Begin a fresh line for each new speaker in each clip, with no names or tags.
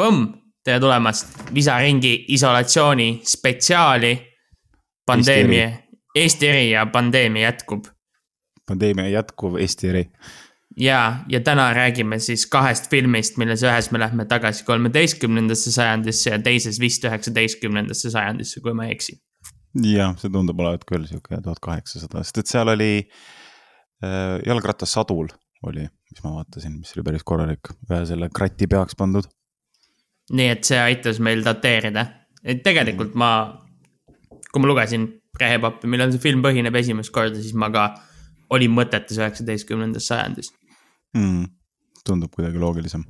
põmm, tere tulemast Visaringi isolatsiooni spetsiaali. pandeemia, Eesti eri ja pandeemia jätkub
pandeemia jätkuv Eesti eri.
ja, ja täna räägime siis kahest filmist, milles ühes me lähme tagasi kolmeteistkümnendasse sajandisse ja teises vist üheksateistkümnendasse sajandisse, kui ma ei eksi.
jah, see tundub olevat küll sihuke tuhat kaheksasada, sest et seal oli äh, jalgratas sadul oli, mis ma vaatasin, mis oli päris korralik, ühe selle krati peaks pandud.
Nii et see aitas meil dateerida, et tegelikult ma, kui ma lugesin Rehepappi, millal see film põhineb esimest korda, siis ma ka olin mõtetes üheksateistkümnendas sajandis.
mm,. tundub kuidagi loogilisem.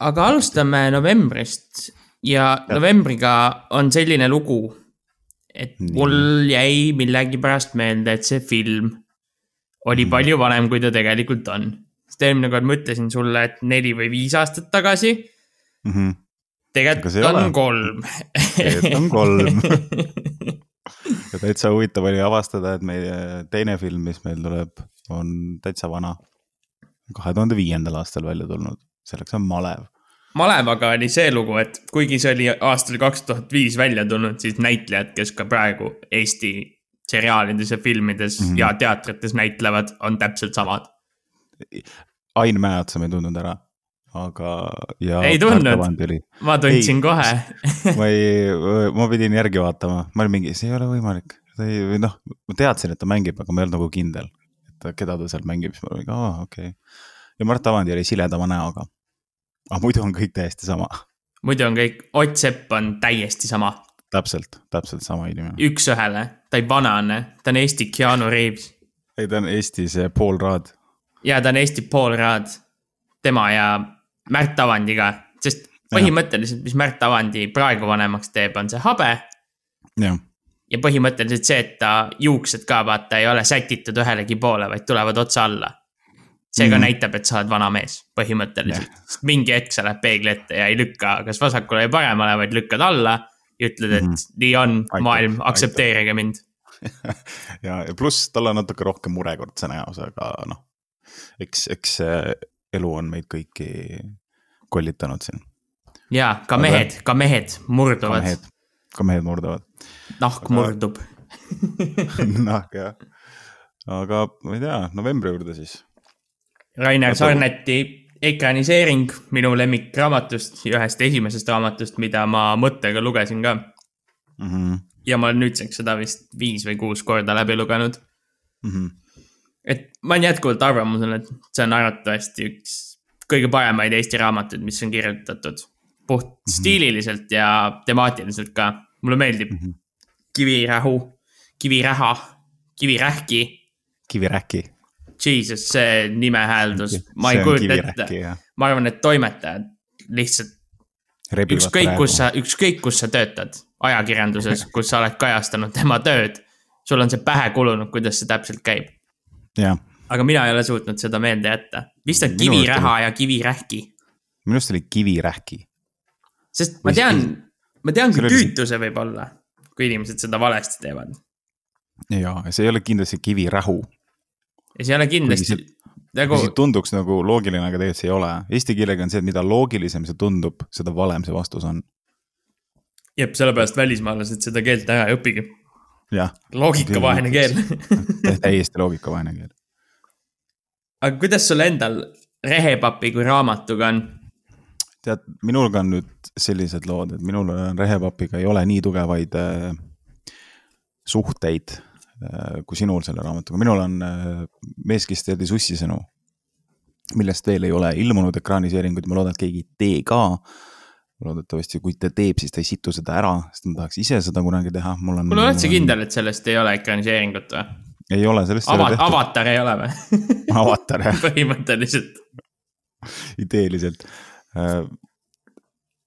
aga alustame novembrist ja novembriga on selline lugu, et
Nii.
mul jäi millegipärast meelde, et see film oli palju vanem, kui ta tegelikult on. sest eelmine kord ma ütlesin sulle, et neli või viis aastat tagasi,
Mm -hmm.
Tegelikult
ei ole.
on kolm.
Tegelikult on kolm. ja täitsa huvitav oli avastada, et meie teine film, mis meil tuleb, on täitsa vana. kahe tuhande viiendal aastal välja tulnud, selleks on Malev.
malevaga oli see lugu, et kuigi see oli aastal kaks tuhat viis välja tulnud, siis näitlejad, kes ka praegu Eesti seriaalides ja filmides mm. -hmm. ja teatrites näitlevad, on täpselt samad.
Ain Mäeotsa me ei tundnud ära, aga.
Ei tundnud? ma tundsin
Ei,
kohe.
ma ei, ma pidin järgi vaatama, ma olin mingi, see ei ole võimalik. ta ei, või noh, ma teadsin, et ta mängib, aga ma ei olnud nagu kindel, et keda ta seal mängib, siis ma olin, aa okei okay.. ja Mart Avandi oli siledama näoga. aga muidu on kõik täiesti sama,
muidu on kõik, Ott Sepp on täiesti sama,
täpselt, täpselt sama inimene.
üks-ühele, ta ei vanane, ta on Eesti Keanu Reaves
ei, ta on Eestis eh, Paul Raad.
ja ta on Eesti Paul Raad, tema ja Märt Avandiga, sest põhimõtteliselt, mis Märt Avandi praegu vanemaks teeb, on see habe ja põhimõtteliselt see, et ta juuksed ka vaata ei ole sätitud ühelegi poole, vaid tulevad otsa alla. see ka mm. Näitab, et sa oled vana mees, põhimõtteliselt yeah.. mingi hetk sa lähed peegli ette ja ei lükka kas vasakule või paremale, vaid lükkad alla ja ütled, et mm nii on maailm, aktsepteerige mind.
ja, ja pluss tal on natuke rohkem murekordse näos, aga noh, eks, eks see elu on meid kõiki kollitanud siin.
ja ka
Aga-
mehed, ka mehed murduvad,
ka mehed murdavad.
nahk
aga-
murdub.
noh, jah. aga ma ei tea, novembri juurde siis.
Rainer. Sarneti ekraniseering minu lemmikraamatust, ühest esimesest raamatust, mida ma mõttega lugesin ka.
Mm -hmm.
ja ma olen nüüdseks seda vist viis või kuus korda läbi lugenud.
Mm -hmm.
Et ma olen jätkuvalt arvamusel, et see on arvatavasti üks kõige paremaid Eesti raamatuid, mis on kirjutatud. puht
Mhm.
stiililiselt ja temaatiliselt ka, mulle meeldib
Mhm.
Kivirähu, Kiviräha, Kivirähki.
kivirähki.
Jesus, see nimehääldus, ma ei kujuta ette, ma arvan, et toimetajad lihtsalt ükskõik, kus sa, ükskõik, kus sa töötad ajakirjanduses, kus sa oled kajastanud tema tööd, sul on see pähe kulunud, kuidas see täpselt käib. Aga mina ei ole suutnud seda meelde jätta. vist on kiviräha ja kivirähki,
minu arust oli kivirähki.
sest ma tean ma tean, kui
seal oli-
küütuse võib olla, kui inimesed seda valesti teevad.
ja see ei ole kindlasti kivirähu.
ja see ei ole kindlasti nagu
tunduks nagu loogiline, aga tegelikult see ei ole. Eesti keelega on see, et mida loogilisem see tundub, seda valem see vastus on.
jah, sellepärast välismaalased seda keelt ära ei õpigi. Loogikavaene keel.
täiesti loogikavaene keel.
aga kuidas sul endal Rehepapi kui raamatuga on?
tead, minul on nüüd sellised lood, et minul on Rehepapiga ei ole nii tugevaid äh, suhteid äh, kui sinul selle raamatuga, minul on äh, Mees, kes teadis ussisõnu, millest veel ei ole ilmunud ekraaniseeringuid, ma loodan, et keegi ei tee ka. loodetavasti, kui ta teeb, siis ta ei situ seda ära, sest ma tahaks ise seda kunagi teha, mul on.
mul oled sa kindel, et sellest ei ole ekraniseeringut või?
ei ole, sellest ei
Ava-
ole, tehtud.
avatar ei ole või?
avatar jah,
põhimõtteliselt.
ideeliselt.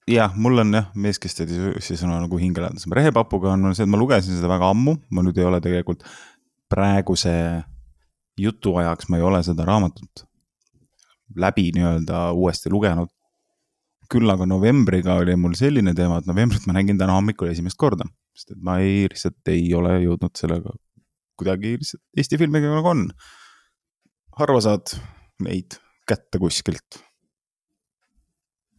jah, mul on jah, mees, kes teadis ussisõnu nagu hingelähedasem. rehepapuga on see, et ma lugesin seda väga ammu, ma nüüd ei ole tegelikult praeguse jutu ajaks, ma ei ole seda raamatut läbi nii-öelda uuesti lugenud. Küll aga novembriga oli mul selline teema, et novembrit ma nägin täna hommikul esimest korda, sest et ma ei, lihtsalt ei ole jõudnud sellega kuidagi lihtsalt Eesti filmiga nagu on. harva saad neid kätte kuskilt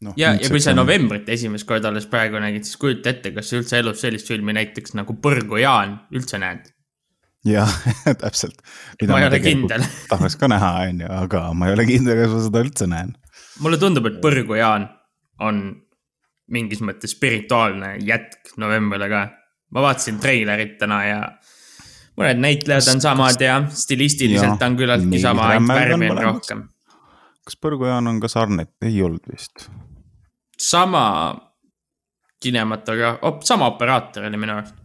no,. ja, ja kui sa novembrit esimest korda alles praegu nägid, siis kujuta ette, kas sa üldse elus sellist filmi näiteks nagu Põrgu Jaan üldse näed?
jah, täpselt.
ma ei ole kindel
tahaks ka näha, on ju, aga ma ei ole kindel, kas ma seda üldse näen.
mulle tundub, et Põrgu Jaan on mingis mõttes spirituaalne jätk novembrile ka. ma vaatasin treilerit täna ja mõned näitlejad on samad ja stilistiliselt ja, on küllaltki sama, ainult värvi on rohkem.
kas Põrgujaan on ka Sarnet, ei olnud vist?
sama kinematograaf op,, sama operaator oli minu arust.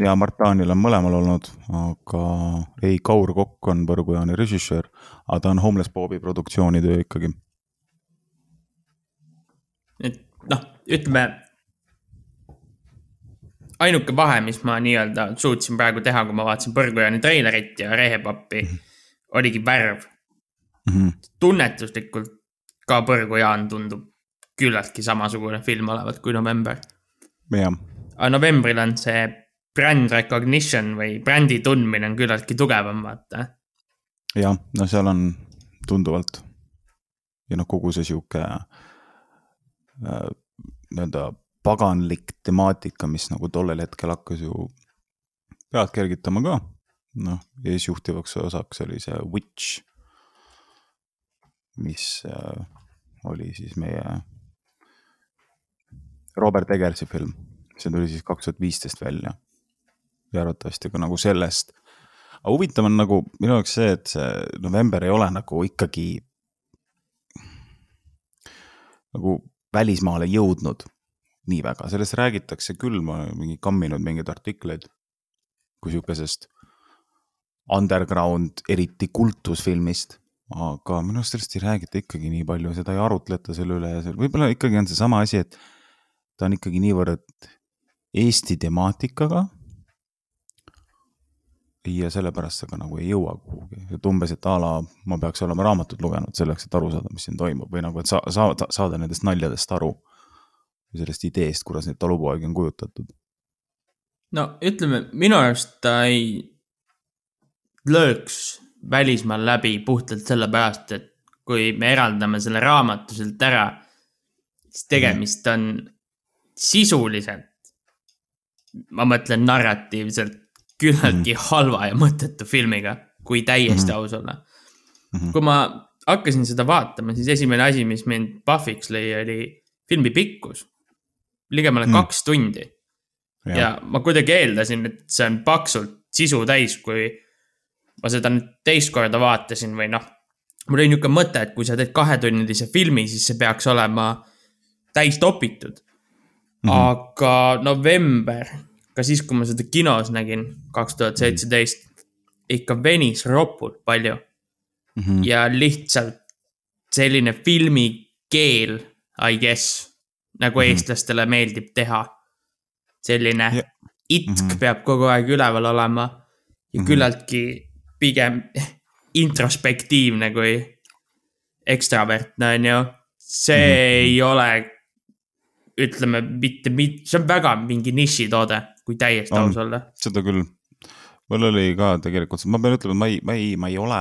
ja Mart Taanil on mõlemal olnud, aga ei, Kaur Kokk on Põrgujaani režissöör, aga ta on Homeless Bobi produktsioonitöö ikkagi.
Noh, ütleme ainuke vahe, mis ma nii-öelda suutsin praegu teha, kui ma vaatasin Põrgujaani treilerit ja Rehepappi -hmm. oligi värv mm. -hmm. tunnetuslikult ka Põrgujaan tundub küllaltki samasugune film olevat kui November. aga novembril on see brand recognition või brändi tundmine on küllaltki tugevam, vaata.
jah, no seal on tunduvalt ja noh, kogu see sihuke äh, nii-öelda paganlik temaatika, mis nagu tollel hetkel hakkas ju pead kergitama ka. noh, eesjuhtivaks osaks oli see Witch, mis äh, oli siis meie Robert Eggersi film, see tuli siis kaks tuhat viisteist välja. ja arvatavasti ka nagu sellest. aga huvitav on nagu minu jaoks see, et see november ei ole nagu ikkagi nagu välismaale jõudnud nii väga, sellest räägitakse küll, ma olen mingi kamminud mingeid artikleid kui sihukesest underground, eriti kultusfilmist. aga minu arust sellest ei räägita ikkagi nii palju, seda ei arutleta selle üle ja see võib-olla ikkagi on seesama asi, et ta on ikkagi niivõrd Eesti temaatikaga. Ja sellepärast sa ka nagu ei jõua kuhugi, et umbes, et a la ma peaks olema raamatut lugenud selleks, et aru saada, mis siin toimub või nagu, et sa, saada, saada nendest naljadest aru. või sellest ideest, kuidas neid talupoegi on kujutatud.
no ütleme, minu arust ta ei lööks välismaal läbi puhtalt sellepärast, et kui me eraldame selle raamatu sealt ära, siis tegemist on sisuliselt, ma mõtlen narratiivselt, küllaltki mm halva ja mõttetu filmiga, kui täiesti mm aus olla mm. -hmm. kui ma hakkasin seda vaatama, siis esimene asi, mis mind pahviks lõi, oli filmi pikkus. ligemale mm kaks tundi. ja ma kuidagi eeldasin, et see on paksult sisu täis, kui ma seda nüüd teist korda vaatasin või noh, mul oli niisugune mõte, et kui sa teed kahetunnilise filmi, siis see peaks olema täis topitud mm. -hmm. aga november, ka siis, kui ma seda kinos nägin, kaks tuhat seitseteist, ikka venis ropult palju mm. -hmm. ja lihtsalt selline filmikeel, I guess, nagu mm -hmm. eestlastele meeldib teha. selline yeah. itk mm -hmm. peab kogu aeg üleval olema ja mm -hmm. küllaltki pigem introspektiivne kui ekstravertne, on ju. see mm -hmm. ei ole ütleme mitte, mitte, see on väga mingi nišitoode, kui täiesti aus olla.
seda küll. mul oli ka tegelikult, ma pean ütlema, ma ei, ma ei, ma ei ole,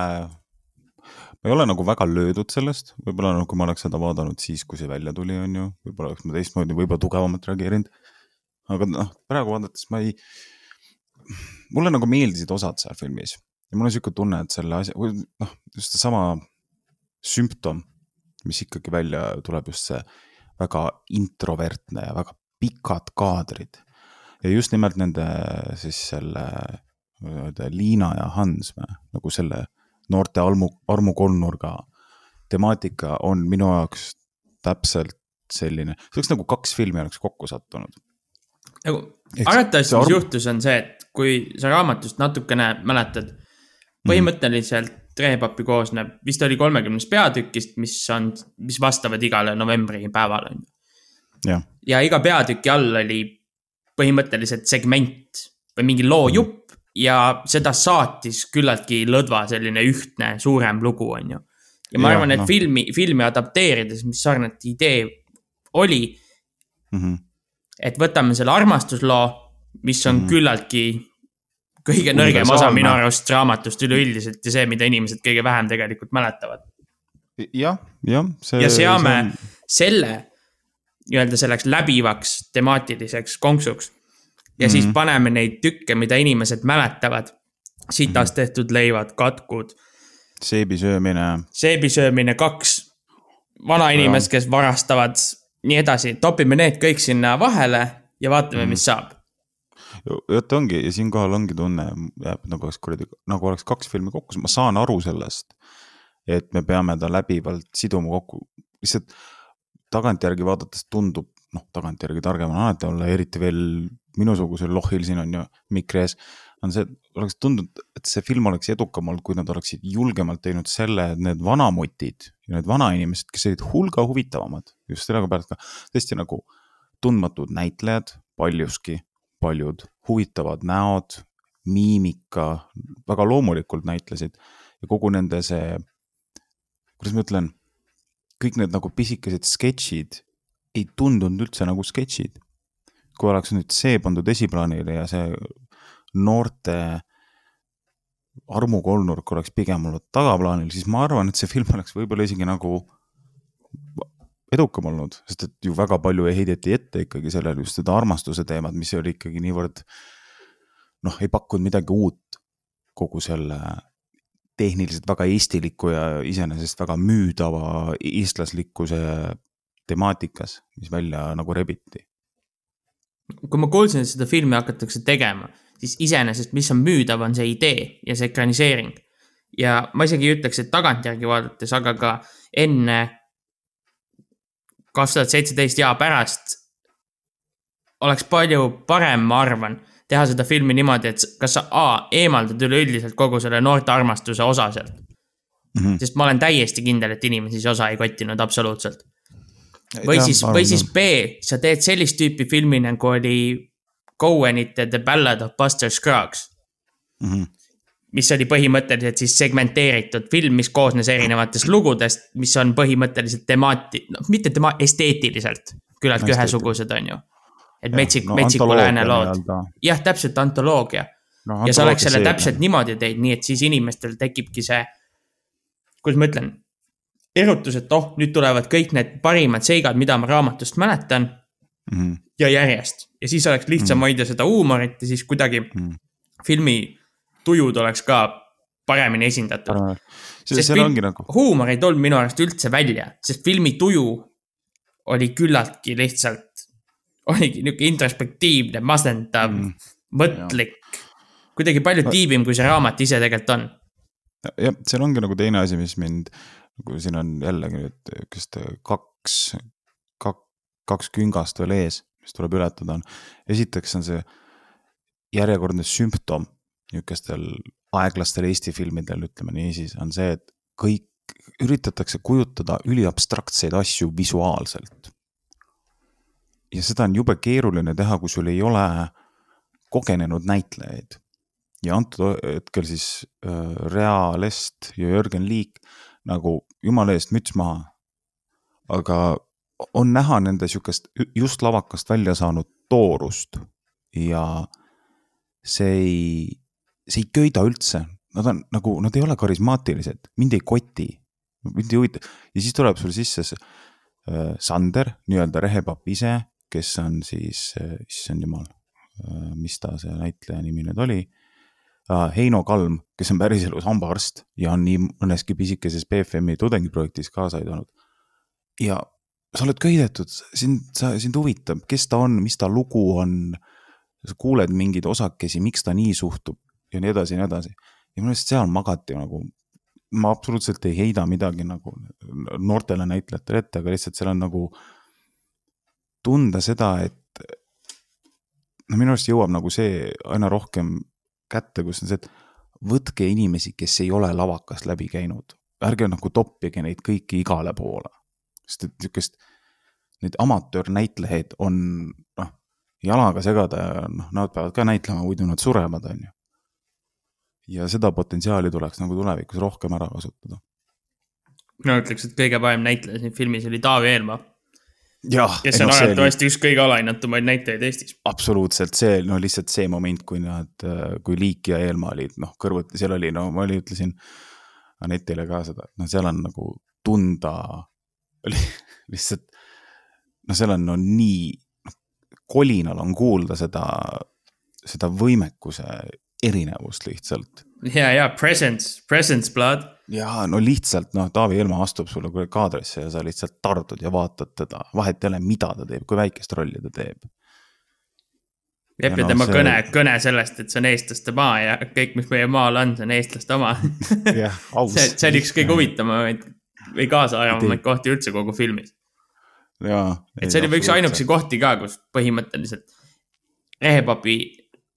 ma ei ole nagu väga löödud sellest, võib-olla nagu ma oleks seda vaadanud siis, kui see välja tuli, on ju, võib-olla oleks ma teistmoodi, võib-olla tugevamalt reageerinud. aga noh, praegu vaadates ma ei, mulle nagu meeldisid osad seal filmis ja mul on sihuke tunne, et selle asja, noh, just seesama sümptom, mis ikkagi välja tuleb, just see väga introvertne ja väga pikad kaadrid. Ja just nimelt nende siis selle Liina ja Hans nagu selle noorte armu, armukolmnurga temaatika on minu jaoks täpselt selline, see oleks nagu kaks filmi oleks kokku sattunud.
nagu arvatavasti, mis arm... juhtus, on see, et kui sa raamatust natukene mäletad, mhm. põhimõtteliselt mm Rehepappi koosneb, vist oli kolmekümnest peatükist, mis on, mis vastavad igale novembripäevale, on ju. ja iga peatüki all oli põhimõtteliselt segment või mingi loojupp mm. ja seda saatis küllaltki lõdva selline ühtne suurem lugu, on ju. ja ma ja, arvan, et no. filmi, filmi adapteerides, mis sarnane idee oli mm. -hmm. et võtame selle armastusloo, mis on mm -hmm. küllaltki kõige nõrgem osa minu arust raamatust üleüldiselt ja see, mida inimesed kõige vähem tegelikult mäletavad.
jah, jah.
ja seame see on... selle nii-öelda selleks läbivaks temaatiliseks konksuks. ja mm -hmm. siis mhm. paneme neid tükke, mida inimesed mäletavad. sitast mm -hmm. tehtud leivad, katkud.
seebi söömine.
seebi söömine, kaks vanainimest, kes varastavad, nii edasi, topime need kõik sinna vahele ja vaatame mm, -hmm. mis saab
vot ongi ja siinkohal ongi tunne, jääb nagu oleks kuradi, nagu oleks kaks filmi kokku, ma saan aru sellest. et me peame ta läbivalt siduma kokku, lihtsalt tagantjärgi vaadates tundub, noh, tagantjärgi targem on alati olla, eriti veel minusugusel lohil siin on ju mikri ees. on see, oleks tundunud, et see film oleks edukam olnud, kui nad oleksid julgemalt teinud selle, et need vanamutid ja need vanainimesed, kes olid hulga huvitavamad, just sellepärast ka tõesti nagu tundmatud näitlejad paljuski, paljud huvitavad näod, miimika, väga loomulikult näitlesid ja kogu nende see, kuidas ma ütlen kõik need nagu pisikesed sketšid ei tundunud üldse nagu sketšid. kui oleks nüüd see pandud esiplaanile ja see noorte armukolnurk oleks pigem olnud tagaplaanil, siis ma arvan, et see film oleks võib-olla isegi nagu edukam olnud, sest et ju väga palju heideti ette ikkagi sellele just seda armastuse teemat, mis oli ikkagi niivõrd noh, ei pakkunud midagi uut kogu selle tehniliselt väga eestiliku ja iseenesest väga müüdava eestlaslikkuse temaatikas, mis välja nagu rebiti.
kui ma kuulsin, et seda filmi hakatakse tegema, siis iseenesest, mis on müüdav, on see idee ja see ekraniseering. ja ma isegi ei ütleks, et tagantjärgi vaadates, aga ka enne kaks tuhat seitseteist ja pärast oleks palju parem, ma arvan teha seda filmi niimoodi, et kas sa A, eemaldad üleüldiselt kogu selle noorte armastuse osa sealt mm. -hmm. sest ma olen täiesti kindel, et inimesi see osa ei kottinud absoluutselt. või ja, siis, või siis B, sa teed sellist tüüpi filmi nagu oli Cohenite The Ballad of Buster Scruggs mm. -hmm mis oli põhimõtteliselt siis segmenteeritud film, mis koosnes erinevatest lugudest, mis on põhimõtteliselt temaati-, noh, mitte tema esteetiliselt küllaltki ühesugused, on ju et metsik no,, metsiku lääne lood. jah, täpselt antoloogia no,. ja sa oleks selle see, täpselt jah. niimoodi teinud, nii et siis inimestel tekibki see, kuidas ma ütlen, erutus, et oh, nüüd tulevad kõik need parimad seigad, mida ma raamatust mäletan mm. -hmm. ja järjest ja siis oleks lihtsam mm -hmm. hoida seda huumorit ja siis kuidagi mm -hmm. filmi tujud oleks ka paremini esindatud.
film, nagu...
huumor ei tulnud minu arust üldse välja, sest filmi tuju oli küllaltki lihtsalt oligi niisugune introspektiivne, masendav mm., mõtlik. kuidagi palju tiibim, kui see raamat ise tegelikult on.
jah, seal ongi nagu teine asi, mis mind, nagu siin on jällegi nüüd, kas ta kaks, kaks, kaks küngast veel ees, mis tuleb ületada, on. esiteks on see järjekordne sümptom niisugustel aeglastel Eesti filmidel, ütleme niisiis, on see, et kõik üritatakse kujutada üliabstraktseid asju visuaalselt ja seda on jube keeruline teha, kui sul ei ole kogenenud näitlejaid. ja antud hetkel siis äh, Rea Lest ja Jörgen Liik nagu jumala eest müts maha. aga on näha nende sihukest just lavakast välja saanud toorust ja see ei, see ei köida üldse, nad on nagu, nad ei ole karismaatilised, mind ei koti, mind ei huvita ja siis tuleb sul sisse see äh, Sander, nii-öelda rehepapp ise kes on siis, issand jumal, mis ta see näitleja nimi nüüd oli. Heino Kalm, kes on päriselus hambaarst ja on nii mõneski pisikeses BFM-i tudengiprojektis kaasa aidanud. ja sa oled köidetud, sind, sa, sind huvitab, kes ta on, mis ta lugu on. sa kuuled mingeid osakesi, miks ta nii suhtub ja nii edasi ja nii edasi. ja minu arust seal magati nagu, ma absoluutselt ei heida midagi nagu noortele näitlejatele ette, aga lihtsalt seal on nagu tunda seda, et no minu arust jõuab nagu see aina rohkem kätte, kus on see, et võtke inimesi, kes ei ole lavakast läbi käinud, ärge nagu toppige neid kõiki igale poole. sest et niisugust, neid amatöörnäitlejaid on noh, jalaga segada ja noh, nad peavad ka näitlema, muidu nad surevad, on ju. ja seda potentsiaali tuleks nagu tulevikus rohkem ära kasutada.
mina ütleks, et kõige parem näitleja siin filmis oli Taavi Eelmaa kes on no, arvatavasti üks kõige alahinnatumaid näitajaid Eestis.
absoluutselt, see no lihtsalt see moment, kui nad, kui Liik ja Eelmaa olid noh, kõrvuti, seal oli, no ma oli, ütlesin Anetile ka seda, et noh, seal on nagu tunda, oli lihtsalt noh, seal on no, nii, noh, kolinal on kuulda seda, seda võimekuse erinevust lihtsalt.
ja, ja presence, presence blood.
Ja no lihtsalt noh, Taavi Elma astub sulle kaadrisse ja sa lihtsalt tardud ja vaatad teda, vahet ei ole, mida ta teeb, kui väikest rolli ta teeb.
jep, ja no, tema see... kõne, kõne sellest, et see on eestlaste maa ja kõik, mis meie maal on, see on eestlaste oma
jah, aus.
see, see on üks kõige huvitavamaid või kaasaarvamaid kohti üldse kogu filmis. et see oli üks ainuke kohti ka, kus põhimõtteliselt Rehepapi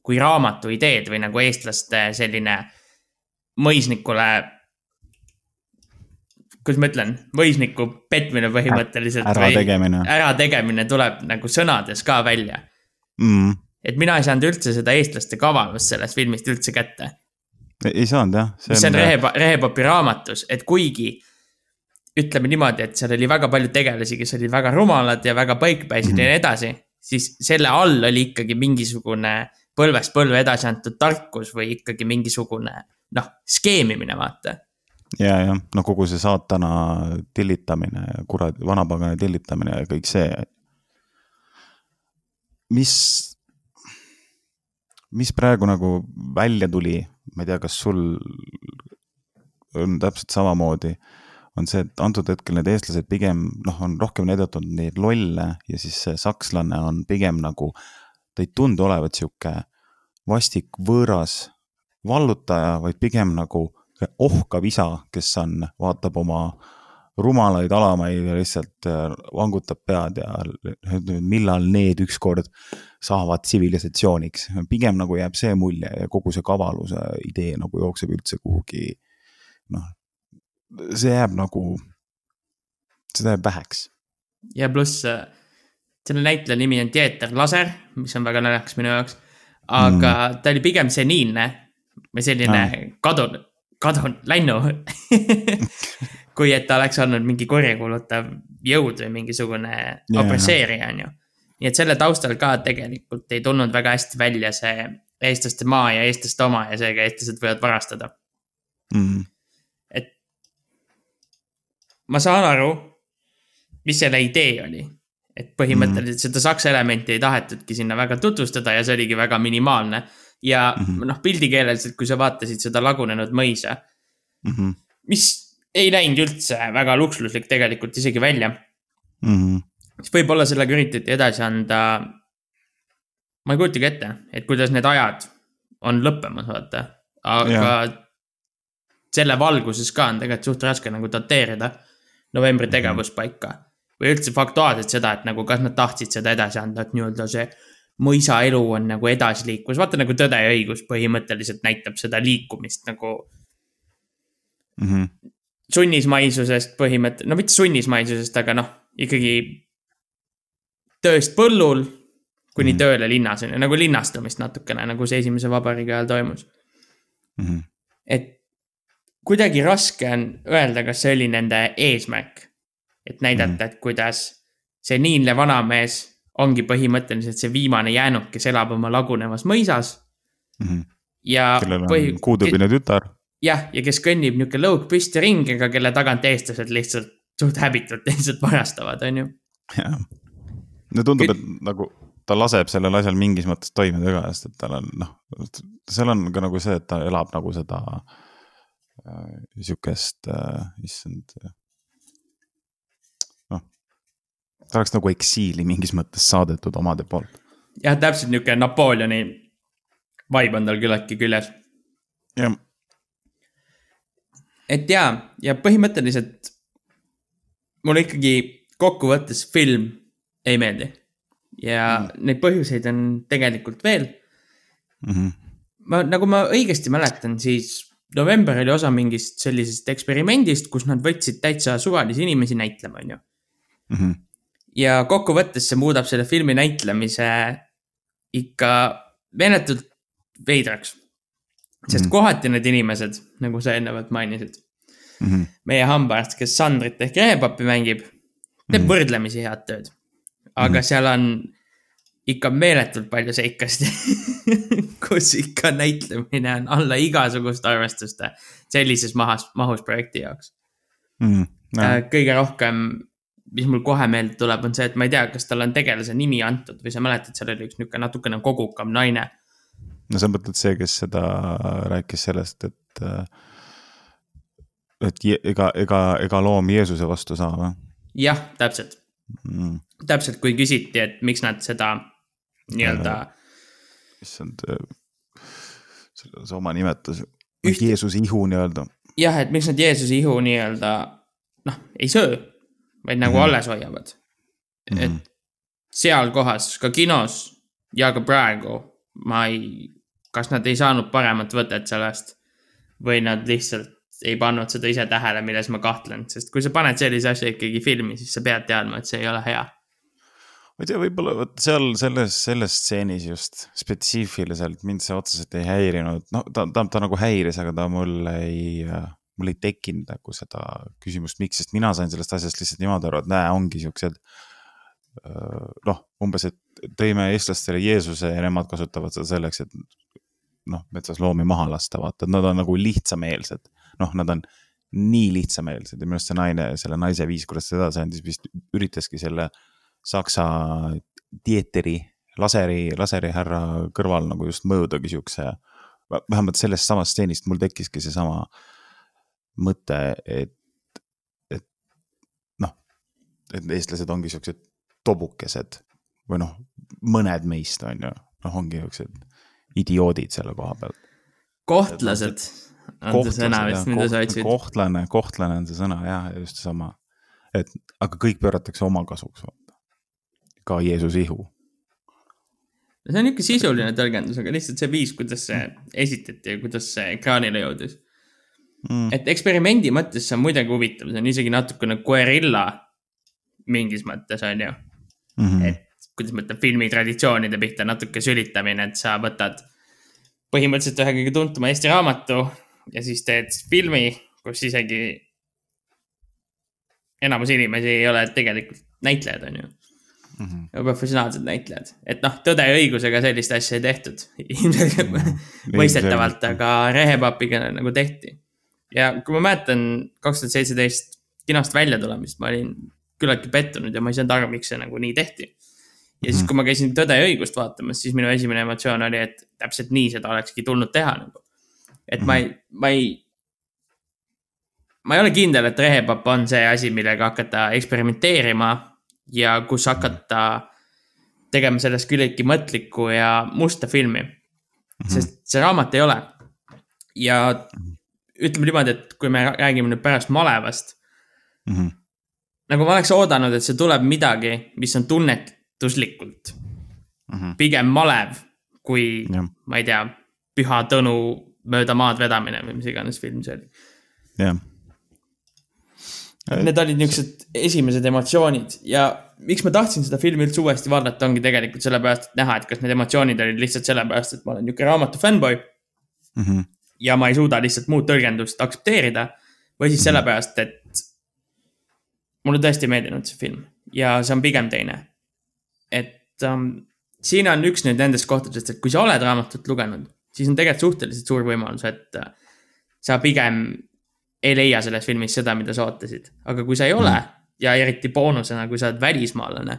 kui raamatu ideed või nagu eestlaste selline mõisnikule, kuidas ma ütlen, mõisniku petmine põhimõtteliselt.
ärategemine.
ärategemine tuleb nagu sõnades ka välja
mm..
et mina ei saanud üldse seda eestlaste kavalust sellest filmist üldse kätte.
ei saanud jah.
see on, see on Rehe, Rehepapi raamatus, et kuigi ütleme niimoodi, et seal oli väga palju tegelasi, kes olid väga rumalad ja väga paikpäisid mm -hmm. ja nii edasi, siis selle all oli ikkagi mingisugune põlvest põlve edasi antud tarkus või ikkagi mingisugune noh, skeemimine, vaata.
Ja, jah, no kogu see saatana tillitamine ja kuradi, vanapagana tillitamine ja kõik see. mis, mis praegu nagu välja tuli, ma ei tea, kas sul on täpselt samamoodi. On see, et antud hetkel need eestlased pigem noh, on rohkem näidatud neid lolle ja siis see sakslane on pigem nagu ta ei tundu olevat sihuke vastik võõras vallutaja, vaid pigem nagu ohkav isa, kes on, vaatab oma rumalaid alamaid ja lihtsalt äh, vangutab pead ja millal need ükskord saavad tsivilisatsiooniks. pigem nagu jääb see mulje ja kogu see kavaluse idee nagu jookseb üldse kuhugi, noh, see jääb nagu, seda jääb väheks.
ja pluss äh, selle näitleja nimi on Dieter Laser, mis on väga naljakas minu jaoks. aga mm. ta oli pigem seniilne või selline ah. kadunud, kadunud, lännu kui et ta oleks olnud mingi kurjakuulutav jõud või mingisugune yeah. opresseerija, on ju. nii et selle taustal ka tegelikult ei tulnud väga hästi välja see eestlaste maa ja eestlaste oma ja seega eestlased võivad varastada
mm..
et ma saan aru, mis selle idee oli et põhimõtteliselt mm. seda saksa elementi ei tahetudki sinna väga tutvustada ja see oligi väga minimaalne. Ja mm -hmm. noh, pildikeeleliselt, kui sa vaatasid seda lagunenud mõisa
mm, -hmm.
mis ei näinud üldse väga luksuslik tegelikult isegi välja
mm. -hmm.
siis võib-olla sellega üritati edasi anda. ma ei kujutagi ette, et kuidas need ajad on lõppemas, vaata, aga ja. selle valguses ka on tegelikult suht raske nagu dateerida novembri mhm. tegevuspaika või üldse faktuaalselt seda, et nagu kas nad tahtsid seda edasi anda, et nii-öelda see mõisa elu on nagu edasiliiklus, vaata nagu Tõde ja õigus põhimõtteliselt näitab seda liikumist nagu
mm. -hmm.
sunnismaisusest põhimõtte, no mitte sunnismaisusest, aga noh, ikkagi tööst põllul kuni mm -hmm. tööle linnas on ju, nagu linnastumist natukene, nagu see esimese vabariigi ajal toimus
mm. -hmm.
et kuidagi raske on öelda, kas see oli nende eesmärk et näidata mm, -hmm. et kuidas see niinle vanamees ongi põhimõtteliselt see viimane jäänuk, kes elab oma lagunevas mõisas
mm. -hmm.
ja.
kellel on põhi... kuutõbine tütar.
jah, ja kes kõnnib nihuke lõug püsti ringi, aga kelle tagant eestlased lihtsalt suht häbitult lihtsalt varastavad, on ju.
jah, no tundub, et nagu ta laseb sellel asjal mingis mõttes toimida ka, sest et tal on noh, seal on ka nagu see, et ta elab nagu seda äh, sihukest äh,, issand ta oleks nagu eksiili mingis mõttes saadetud omade poolt.
jah, täpselt niisugune Napoleoni vibe on tal küllaltki küljes.
jah.
et ja, ja põhimõtteliselt mulle ikkagi kokkuvõttes film ei meeldi. ja mm. neid põhjuseid on tegelikult veel
mm. -hmm.
ma, nagu ma õigesti mäletan, siis november oli osa mingist sellisest eksperimendist, kus nad võtsid täitsa suvalisi inimesi näitlema, on ju
mm. -hmm
ja kokkuvõttes see muudab selle filmi näitlemise ikka meeletult veidraks. sest mm -hmm. kohati need inimesed, nagu sa eelnevalt mainisid
mm, -hmm.
meie hambaarst, kes Sandrit ehk rehepappi mängib, teeb mm -hmm. võrdlemisi head tööd. aga mm -hmm. seal on ikka meeletult palju seikasid kus ikka näitlemine on alla igasuguste arvestuste sellises mahas, mahus projekti jaoks
mm. -hmm.
No. kõige rohkem mis mul kohe meelde tuleb, on see, et ma ei tea, kas talle on tegelase nimi antud või sa mäletad, seal oli üks niisugune natukene kogukam naine.
no sa mõtled see, kes seda rääkis sellest, et, et ega, ega, ega loom Jeesuse vastu saa või?
jah, täpselt mm.. täpselt, kui küsiti, et miks nad seda nii-öelda.
issand, selle see oma nimetus Üht..., Jeesuse ihu nii-öelda.
jah, et miks nad Jeesuse ihu nii-öelda noh, ei söö, vaid nagu mm -hmm. alles hoiavad mm. -hmm. et seal kohas, ka kinos ja ka praegu ma ei, kas nad ei saanud paremat võtet sellest või nad lihtsalt ei pannud seda ise tähele, milles ma kahtlen, sest kui sa paned sellise asja ikkagi filmi, siis sa pead teadma, et see ei ole hea.
ma ei tea, võib-olla vot seal selles, selles stseenis just spetsiifiliselt mind see otseselt ei häirinud, no ta, ta, ta nagu häiris, aga ta mul ei, mul ei tekkinud nagu seda küsimust, miks, sest mina sain sellest asjast lihtsalt niimoodi aru, et näe, ongi siuksed. noh, umbes, et tõime eestlastele Jeesuse ja nemad kasutavad seda selleks, et noh, metsas loomi maha lasta, vaata, et nad on nagu lihtsameelsed noh, nad on nii lihtsameelsed ja minu arust see naine, selle naise viis, kuidas ta edasi andis, vist üritaski selle saksa dieteri, laseri, laseri härra kõrval nagu just mõõdagi siukse. vähemalt sellest samast stseenist mul tekkiski seesama mõte, et, et noh, et eestlased ongi siuksed tobukesed või noh, mõned meist on ju, noh, ongi siuksed idioodid selle koha peal.
kohtlased on see sõna vist, mida sa otsid.
kohtlane, kohtlane on see sõna jah, just seesama. et aga kõik pööratakse oma kasuks, vaata. ka Jeesuse ihu.
see on niisugune sisuline tõlgendus, aga lihtsalt see viis, kuidas see esitati ja kuidas see ekraanile jõudis mm.. et eksperimendi mõttes see on muidugi huvitav, see on isegi natukene guerilla mingis mõttes, on ju mm. -hmm. et kuidas ma ütlen, filmitraditsioonide pihta natuke sülitamine, et sa võtad põhimõtteliselt ühe kõige tuntuma Eesti raamatu ja siis teed filmi, kus isegi enamus inimesi ei ole tegelikult näitlejad, on ju mm. -hmm. professionaalsed näitlejad, et noh, Tõde ja õigusega sellist asja ei tehtud ilmselgelt mm -hmm. mõistetavalt, aga Rehepapiga nagu tehti. Ja kui ma mäletan kaks tuhat seitseteist kinost välja tulemist, ma olin küllaltki pettunud ja ma ei saanud aru, miks see nagu nii tehti. ja siis, mhm. kui ma käisin Tõde ja õigust vaatamas, siis minu esimene emotsioon oli, et täpselt nii seda olekski tulnud teha nagu et ma ei, ma ei, ma ei ole kindel, et rehepapp on see asi, millega hakata eksperimenteerima ja kus hakata tegema sellest küllaltki mõtlikku ja musta filmi. -hmm. sest see raamat ei ole. ja ütleme niimoodi, et kui me räägime nüüd pärast malevast mm. -hmm. nagu ma oleks oodanud, et see tuleb midagi, mis on tunnetuslikult mm -hmm. pigem malev kui, ma ei tea, Püha Tõnu mööda maad vedamine või mis iganes film see oli.
jah.
Need olid niisugused esimesed emotsioonid ja miks ma tahtsin seda filmi üldse uuesti vaadata, ongi tegelikult sellepärast, et näha, et kas need emotsioonid olid lihtsalt sellepärast, et ma olen niisugune raamatu fännboi mm. -hmm. Ja ma ei suuda lihtsalt muud tõlgendust aktsepteerida. või siis -hmm. sellepärast, et mulle tõesti ei meeldinud see film ja see on pigem teine. et um, siin on üks nüüd nendest kohtadest, et kui sa oled raamatut lugenud siis on tegelikult suhteliselt suur võimalus, et äh, sa pigem ei leia selles filmis seda, mida sa ootasid. aga kui sa ei ole mm. ja eriti boonusena, kui sa oled välismaalane,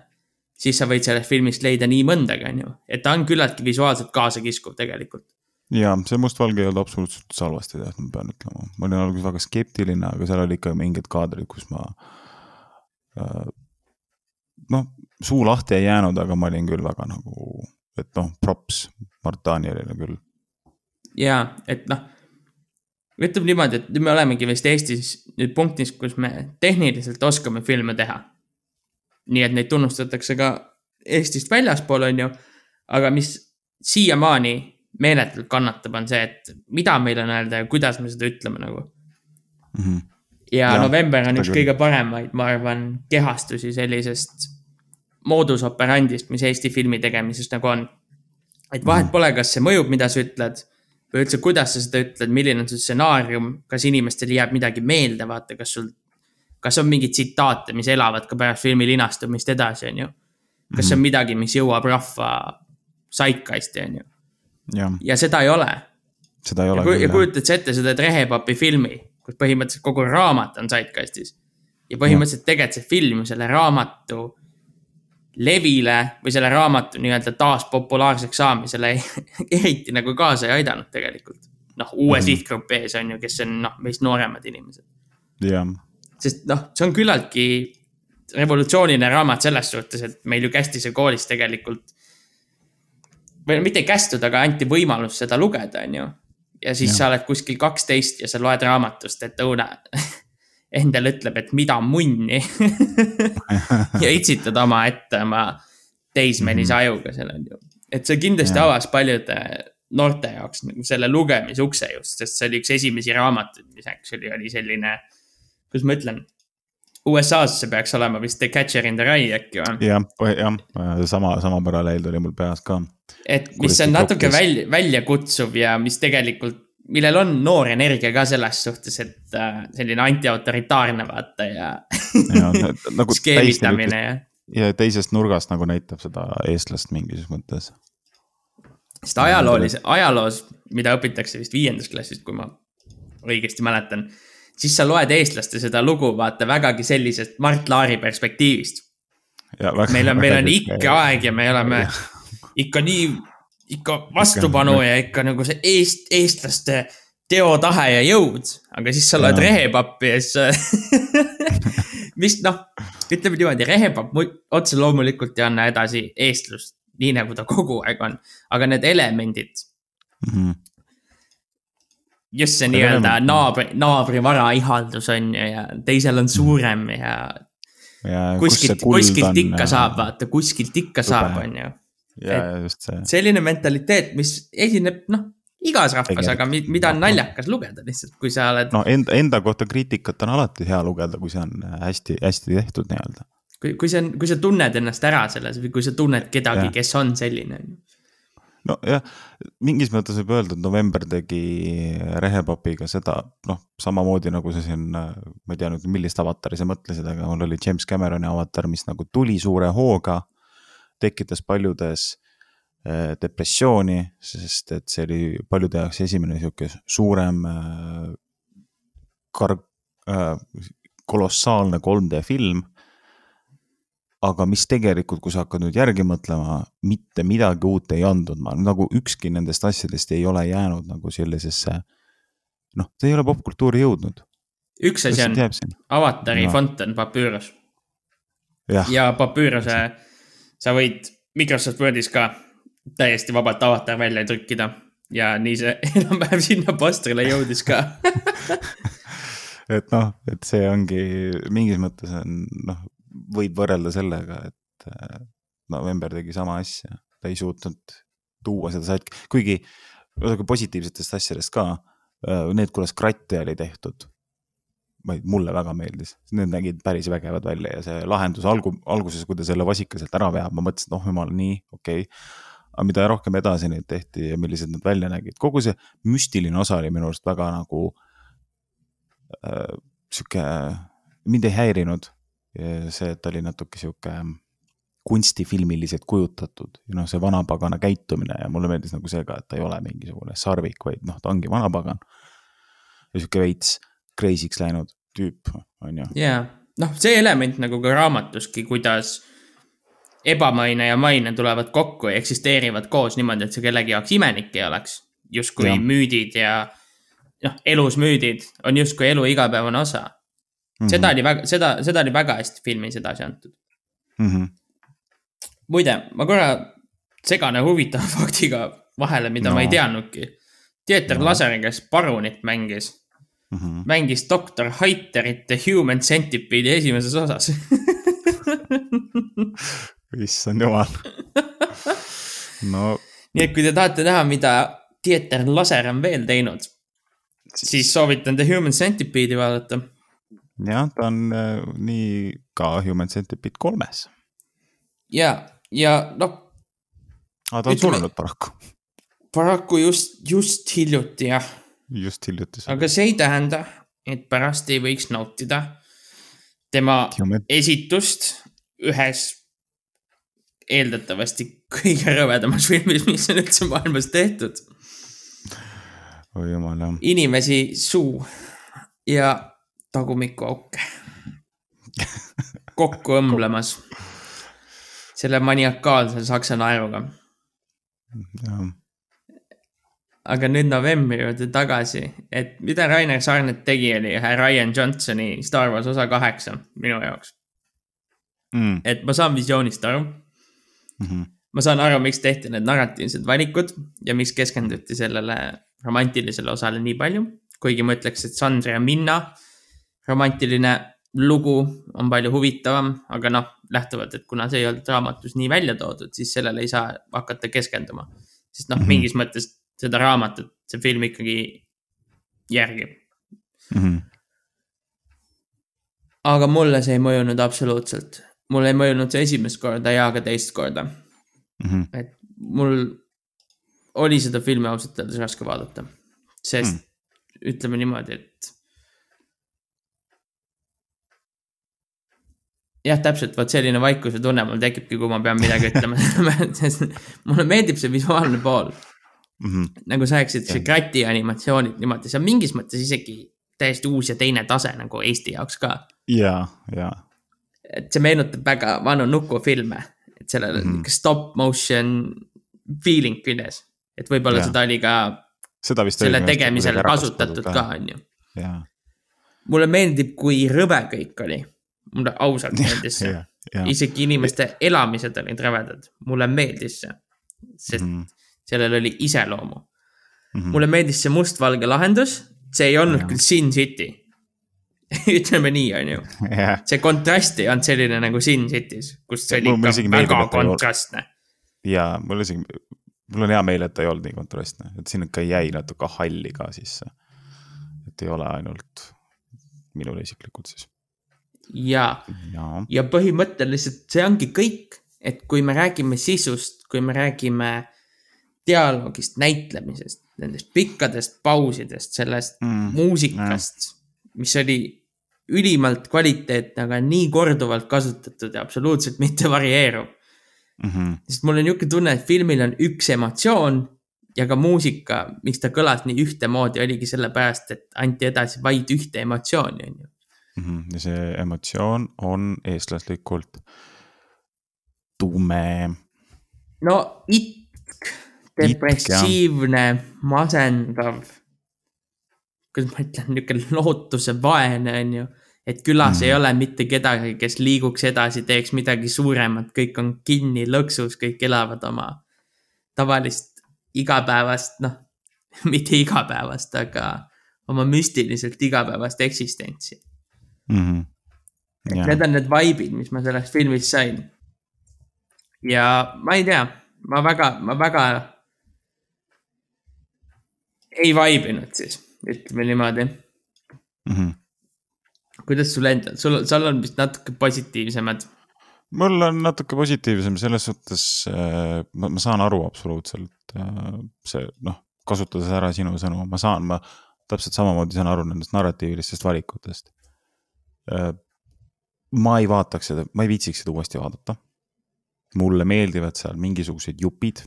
siis sa võid sellest filmist leida nii mõndagi, on ju. et ta on küllaltki visuaalselt kaasakiskuv tegelikult.
Ja see mustvalge ei olnud absoluutselt halvasti tehtud, ma pean ütlema. ma olin alguses väga skeptiline, aga seal oli ikka mingid kaadrid, kus ma äh, noh, suu lahti ei jäänud, aga ma olin küll väga nagu, et noh, props Mart Danielile küll
ja et noh, ütleme niimoodi, et me olemegi vist Eestis nüüd punktis, kus me tehniliselt oskame filme teha. nii et neid tunnustatakse ka Eestist väljaspool, on ju. aga mis siiamaani meeletult kannatab, on see, et mida meil on öelda ja kuidas me seda ütleme nagu mm. -hmm. ja, ja november on üks kõige paremaid, ma arvan, kehastusi sellisest moodus operandist, mis Eesti filmi tegemises nagu on. et vahet mm -hmm. pole, kas see mõjub, mida sa ütled või üldse, kuidas sa seda ütled, milline on see stsenaarium, kas inimestele jääb midagi meelde, vaata, kas sul, kas on mingeid tsitaate, mis elavad ka pärast filmi linastumist edasi, on ju. kas see on mhm. midagi, mis jõuab rahva saitkasti, on ju. Ja seda ei ole.
seda ei ole.
ja kujutad sa ette, sa teed Rehepapi filmi, kus põhimõtteliselt kogu raamat on saitkastis. ja põhimõtteliselt tegelikult see film selle raamatu levile või selle raamatu nii-öelda taaspopulaarseks saamisele eriti nagu kaasa ei aidanud tegelikult. noh, uue mm -hmm. sihtgrupi ees on ju, kes on noh, meist nooremad inimesed.
jah.
sest noh, see on küllaltki revolutsiooniline raamat selles suhtes, et meil ju Kästise koolis tegelikult. Või mitte kästud, aga anti võimalus seda lugeda, on ju. ja siis ja. sa oled kuskil kaksteist ja sa loed raamatust, et õuna endale ütleb, et mida munni ja itsitad omaette oma teismelise mm -hmm. ajuga seal on ju. et see kindlasti ja. avas paljude noorte jaoks nagu selle lugemisukse just, sest see oli üks esimesi raamatuid, mis actually oli selline, kuidas ma ütlen. USA-s see peaks olema vist The Catcher in the Rye äkki või?
jah, jah, sama, sama paralleel tuli mul peas ka.
et mis on natuke välja, väljakutsuv ja mis tegelikult millel on noor energia ka selles suhtes, et äh, selline antiautoritaarne vaata ja, ja nagu skeemitamine ja.
ja teisest nurgast nagu näitab seda eestlast mingis mõttes.
sest ajaloolise, ajaloos, mida õpitakse vist viiendast klassist, kui ma õigesti mäletan, siis sa loed eestlaste seda lugu vaata vägagi sellisest Mart Laari perspektiivist. meil on, meil on ikke aeg ja me oleme ikka nii ikka vastupanu ja ikka nagu see eest, eestlaste teotahe ja jõud, aga siis sa loed rehepappi ja siis mis noh, ütleme niimoodi, rehepapp otse loomulikult ei anna edasi eestlust, nii nagu ta kogu aeg on, aga need elemendid mm. -hmm. Just see nii-öelda naabri, naabri vara ihaldus on ju ja teisel on suurem ja. ja kuskilt, kuskilt ikka äh, saab, vaata, kuskilt ikka tube. saab, on ju
ja, ja see.
selline mentaliteet, mis esineb, noh, igas rahvas, aga mida on naljakas lugeda lihtsalt, kui sa oled.
no enda, enda kohta kriitikat on alati hea lugeda, kui see on hästi-hästi tehtud nii-öelda.
kui, kui see on, kui sa tunned ennast ära selles või kui sa tunned kedagi, kes on selline.
Nojah, mingis mõttes võib öelda, et november tegi rehepapiga seda, noh, samamoodi nagu sa siin, ma ei tea nüüd, millist avatari sa mõtlesid, aga mul oli James Cameroni avatar, mis nagu tuli suure hooga tekitas paljudes äh, depressiooni, sest et see oli paljude jaoks esimene sihuke suurem äh, kar-, äh, kolossaalne 3D film. Aga mis tegelikult, kui sa hakkad nüüd järgi mõtlema, mitte midagi uut ei andnud, ma nagu ükski nendest asjadest ei ole jäänud nagu sellisesse. noh, ta ei ole popkultuuri jõudnud.
üks asi on avatari no. fond on papüürus. ja, ja papüüruse sa võid Microsoft Wordis ka täiesti vabalt avatar välja trükkida ja nii see enam-vähem sinna postrile jõudis ka
et noh, et see ongi mingis mõttes on noh, võib võrrelda sellega, et äh, november tegi sama asja, ta ei suutnud tuua seda satki, kuigi vaadake positiivsetest asjadest ka. Äh, need, kuidas kratte oli tehtud, mulle väga meeldis, need nägid päris vägevad välja ja see lahendus algu-, alguses, kui ta selle vasika sealt ära veab, ma mõtlesin, et oh jumal, nii, okei okay. aga mida rohkem edasi neid tehti ja millised nad välja nägid, kogu see müstiline osa oli minu arust väga nagu äh, sihuke, mind ei häirinud. See, et ta oli natuke sihuke kunstifilmiliselt kujutatud ja noh, see vanapagana käitumine ja mulle meeldis nagu see ka, et ta ei ole mingisugune sarvik, vaid noh, ta ongi vanapagan. ja sihuke veits crazy'ks läinud tüüp, on ju.
jaa, noh, see element nagu ka raamatuski, kuidas ebamaine ja maine tulevad kokku ja eksisteerivad koos niimoodi, et see kellegi jaoks imelik ei oleks. justkui müüdid ja noh, elus müüdid on justkui elu igapäevane osa mm. -hmm. seda oli väga, seda, seda oli väga hästi filmis edasi antud mm. -hmm. muide, ma korra segan huvitava faktiga vahele, mida no. ma ei teadnudki. Dieter no. Laseri, kes Parunit mängis mm -hmm. mängis doktor Haiterit The Human Centipede'i esimeses osas
issand jumal no.
nii et kui te tahate näha, mida Dieter Laser on veel teinud, siis soovitan The Human Centipede'i vaadata.
Jah, ta on äh, nii ka Human Centipede kolmes.
ja, ja noh.
aga ta on surnud paraku.
paraku just, just hiljuti jah
just hiljuti.
aga see ei tähenda, et pärast ei võiks nautida tema Human. esitust ühes eeldatavasti kõige rõvedamas filmis, mis on üldse maailmas tehtud.
oi jumal jah.
inimesi suu ja tagumikuauke. kokku õmblemas selle maniakaalse saksa naeruga. aga nüüd novembri juurde tagasi, et mida Rainer Sarnet tegi, oli ühe Ryan Johnsoni Star Wars osa kaheksa minu jaoks mm.. et ma saan visioonist aru mm. -hmm. ma saan aru, miks tehti need narratiivsed valikud ja miks keskenduti sellele romantilisele osale nii palju. kuigi ma ütleks, et Sandra ja Minna romantiline lugu on palju huvitavam, aga noh, lähtuvalt, et kuna see ei olnud raamatus nii välja toodud, siis sellele ei saa hakata keskenduma. sest noh mm -hmm., mingis mõttes seda raamatut see film ikkagi järgib mm. -hmm. aga mulle see ei mõjunud absoluutselt, mulle ei mõjunud see esimest korda ja ka teist korda mm. -hmm. et mul oli seda filmi ausalt öeldes raske vaadata, sest mm. ütleme niimoodi, et jah, täpselt, vot selline vaikuse tunne mul tekibki, kui ma pean midagi ütlema mulle meeldib see visuaalne pool mm. -hmm. nagu sa rääkisid, see krati animatsioonid niimoodi, see on mingis mõttes isegi täiesti uus ja teine tase nagu Eesti jaoks ka.
ja, ja.
et see meenutab väga vanu nukufilme, et sellel mm -hmm. stop motion feeling küljes, et võib-olla seda oli ka. selle tegemisel kasutatud ka, on ju. mulle meeldib, kui rõve kõik oli mulle ausalt meeldis see isegi inimeste elamised olid rõvedad, mulle meeldis see. sest mm -hmm. sellel oli iseloomu mm. -hmm. mulle meeldis see mustvalge lahendus, see ei olnud ja. küll Sin City ütleme nii, on ju yeah.. see kontrast ei olnud selline nagu Sin City's, kus see oli ikka väga kontrastne.
ja mul isegi, mul on hea meel, et ta ei olnud nii kontrastne, et siin ikka jäi natuke halli ka sisse. et ei ole ainult minule isiklikult siis
ja, ja., ja põhimõtteliselt see ongi kõik, et kui me räägime sisust, kui me räägime dialoogist, näitlemisest, nendest pikkadest pausidest, sellest mm, muusikast, mis oli ülimalt kvaliteetne, aga nii korduvalt kasutatud ja absoluutselt mitte varieeruv mm. -hmm. sest mul on niisugune tunne, et filmil on üks emotsioon ja ka muusika, miks ta kõlas nii ühtemoodi, oligi sellepärast, et anti edasi vaid ühte emotsiooni, on ju.
Ja see emotsioon on eestlaslikult tume.
no itk, depressiivne, masendav. kuidas ma ütlen, niisugune lootuse vaene, on ju et külas mm. ei ole mitte kedagi, kes liiguks edasi, teeks midagi suuremat, kõik on kinni lõksus, kõik elavad oma tavalist igapäevast, noh, mitte igapäevast, aga oma müstiliselt igapäevast eksistentsi mm. -hmm. yeah. need on need vibe'id, mis ma sellest filmist sain. ja ma ei tea, ma väga, ma väga ei vibe inud siis, ütleme niimoodi mm. -hmm. kuidas sul endal, sul, sul on vist natuke positiivsemad
mul on natuke positiivsem selles suhtes äh,, ma, ma saan aru absoluutselt äh, see noh, kasutades ära sinu sõnu, ma saan, ma täpselt samamoodi saan aru nendest narratiivilistest valikutest. Äh, ma ei vaataks seda, ma ei viitsiks seda uuesti vaadata. mulle meeldivad seal mingisugused jupid.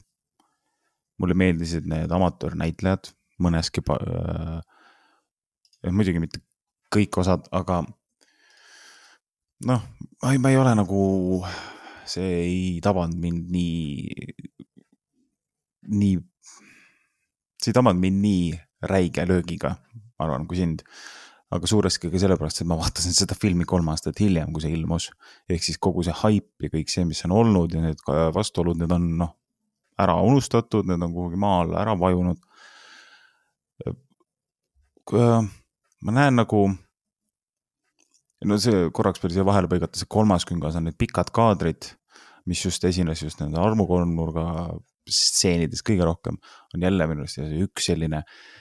mulle meeldisid need amatöörnäitlejad mõneski äh,. muidugi mitte kõik osad, aga noh, ma ei, ma ei ole nagu, see ei tabanud mind nii, nii, see ei tabanud mind nii räige löögiga, ma arvan, kui sind aga suuresti ka sellepärast, et ma vaatasin seda filmi kolm aastat hiljem, kui see ilmus. ehk siis kogu see haip ja kõik see, mis on olnud ja need vastuolud, need on noh, ära unustatud, need on kuhugi maa alla ära vajunud. ma näen nagu, no see korraks päris hea vahele põigata, see kolmas küngas on need pikad kaadrid, mis just esines just nende armukolmnurga stseenides kõige rohkem, on jälle minu arust üks selline äh,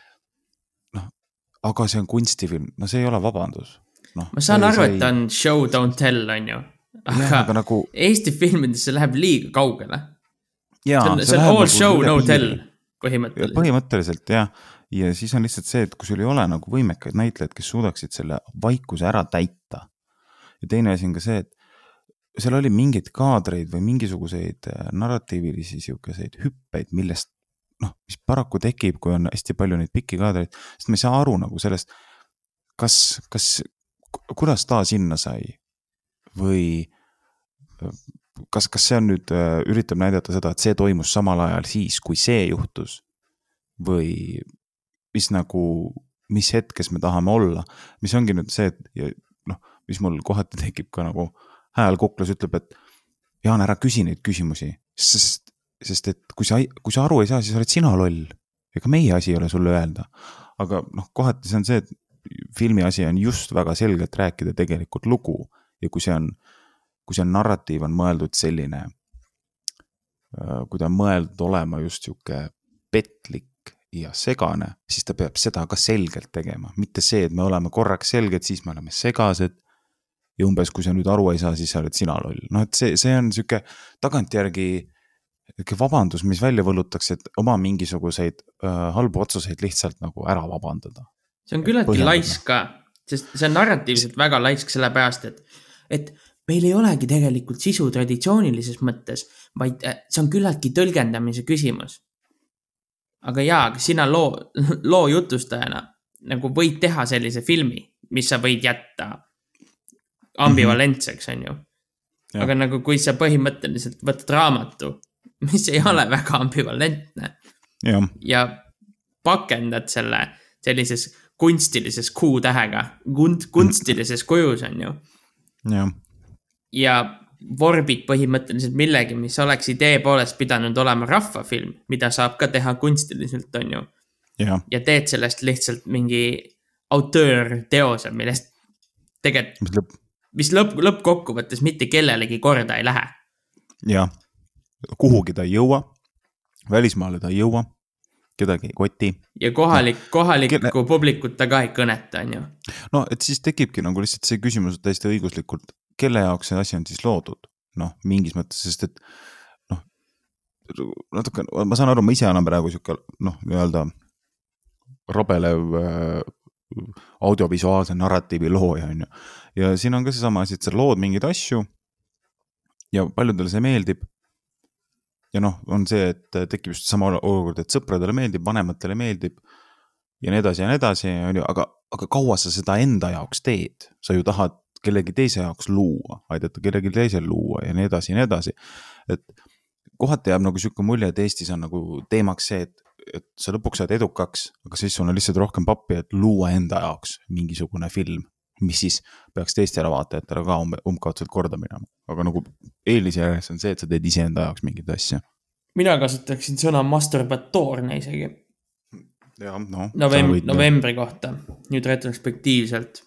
aga see on kunstifilm, no see ei ole vabandus
no,. ma saan aru, et ta on show don't tell, on ju. aga, nagu... Eesti filmides see läheb liiga kaugele. see on, see on all nagu show no tell põhimõtteliselt.
põhimõtteliselt jah, ja siis on lihtsalt see, et kui sul ei ole nagu võimekaid näitlejaid, kes suudaksid selle vaikuse ära täita. ja teine asi on ka see, et seal oli mingeid kaadreid või mingisuguseid äh, narratiivilisi sihukeseid hüppeid, millest noh, mis paraku tekib, kui on hästi palju neid pikki kaadreid, sest ma ei saa aru nagu sellest, kas, kas, kuidas ta sinna sai? või kas, kas see on nüüd, üritab näidata seda, et see toimus samal ajal siis, kui see juhtus? või mis nagu, mis hetkes me tahame olla, mis ongi nüüd see, et noh, mis mul kohati tekib ka nagu hääl kuklas, ütleb, et Jaan, ära küsi neid küsimusi, sest, sest et kui sa, kui sa aru ei saa, siis oled sina loll. ega meie asi ei ole sulle öelda. aga noh, kohati see on see, et filmi asi on just väga selgelt rääkida tegelikult lugu ja kui see on, kui see narratiiv on mõeldud selline, äh, kui ta on mõeldud olema just sihuke petlik ja segane, siis ta peab seda ka selgelt tegema, mitte see, et me oleme korraks selged, siis me oleme segased. ja umbes, kui sa nüüd aru ei saa, siis sa oled sina loll, noh, et see, see on sihuke tagantjärgi sihuke vabandus, mis välja võlutakse, et oma mingisuguseid äh, halbu otsuseid lihtsalt nagu ära vabandada.
see on küllaltki laisk ka, sest see on narratiivselt väga laisk, sellepärast et, et meil ei olegi tegelikult sisu traditsioonilises mõttes, vaid äh, see on küllaltki tõlgendamise küsimus aga jaa, aga sina loo, loo jutustajana nagu võid teha sellise filmi, mis sa võid jätta ambivalentseks, on ju. aga nagu, kui sa põhimõtteliselt võtad raamatu, mis ei ole väga ambivalentne. ja pakendad selle sellises kunstilises Q-tähega, kunstilises kujus, on ju. ja vorbid põhimõtteliselt millegi, mis oleks idee poolest pidanud olema rahvafilm, mida saab ka teha kunstiliselt, on ju. ja teed sellest lihtsalt mingi autöörteose, millest tegelikult, mis lõpp, lõppkokkuvõttes mitte kellelegi korda ei lähe.
jah, kuhugi ta ei jõua, välismaale ta ei jõua, kedagi ei koti.
ja kohalik, kohalikku Kelle... publikut ta ka ei kõneta, on ju.
no et siis tekibki nagu lihtsalt see küsimus täiesti õiguslikult kelle jaoks see asi on siis loodud, noh, mingis mõttes, sest et noh, natuke, ma saan aru, ma ise olen praegu sihuke noh, nii-öelda rabelev äh, audiovisuaalse narratiivi looja, on ju. ja siin on ka seesama asi, et sa lood mingeid asju ja paljudele see meeldib. Ja noh, on see, et tekib just sama olukord, et sõpradele meeldib, vanematele meeldib ja nii edasi ja nii edasi, on ju, aga, aga kaua sa seda enda jaoks teed, sa ju tahad kellegi teise jaoks luua, aidata kellelgi teisel luua ja nii edasi ja nii edasi. et kohati jääb nagu sihuke mulje, et Eestis on nagu teemaks see, et, et sa lõpuks saad edukaks, aga siis sul on lihtsalt rohkem pappi, et luua enda jaoks mingisugune film, mis siis peaks teistele vaatajatele ka umbkaudselt korda minema. aga nagu eelisjärjest on see, et sa teed iseenda jaoks mingeid asju.
mina kasutaksin sõna masturbatoorne isegi.
jah, noh.
Novem-, novembri kohta, nüüd retrospektiivselt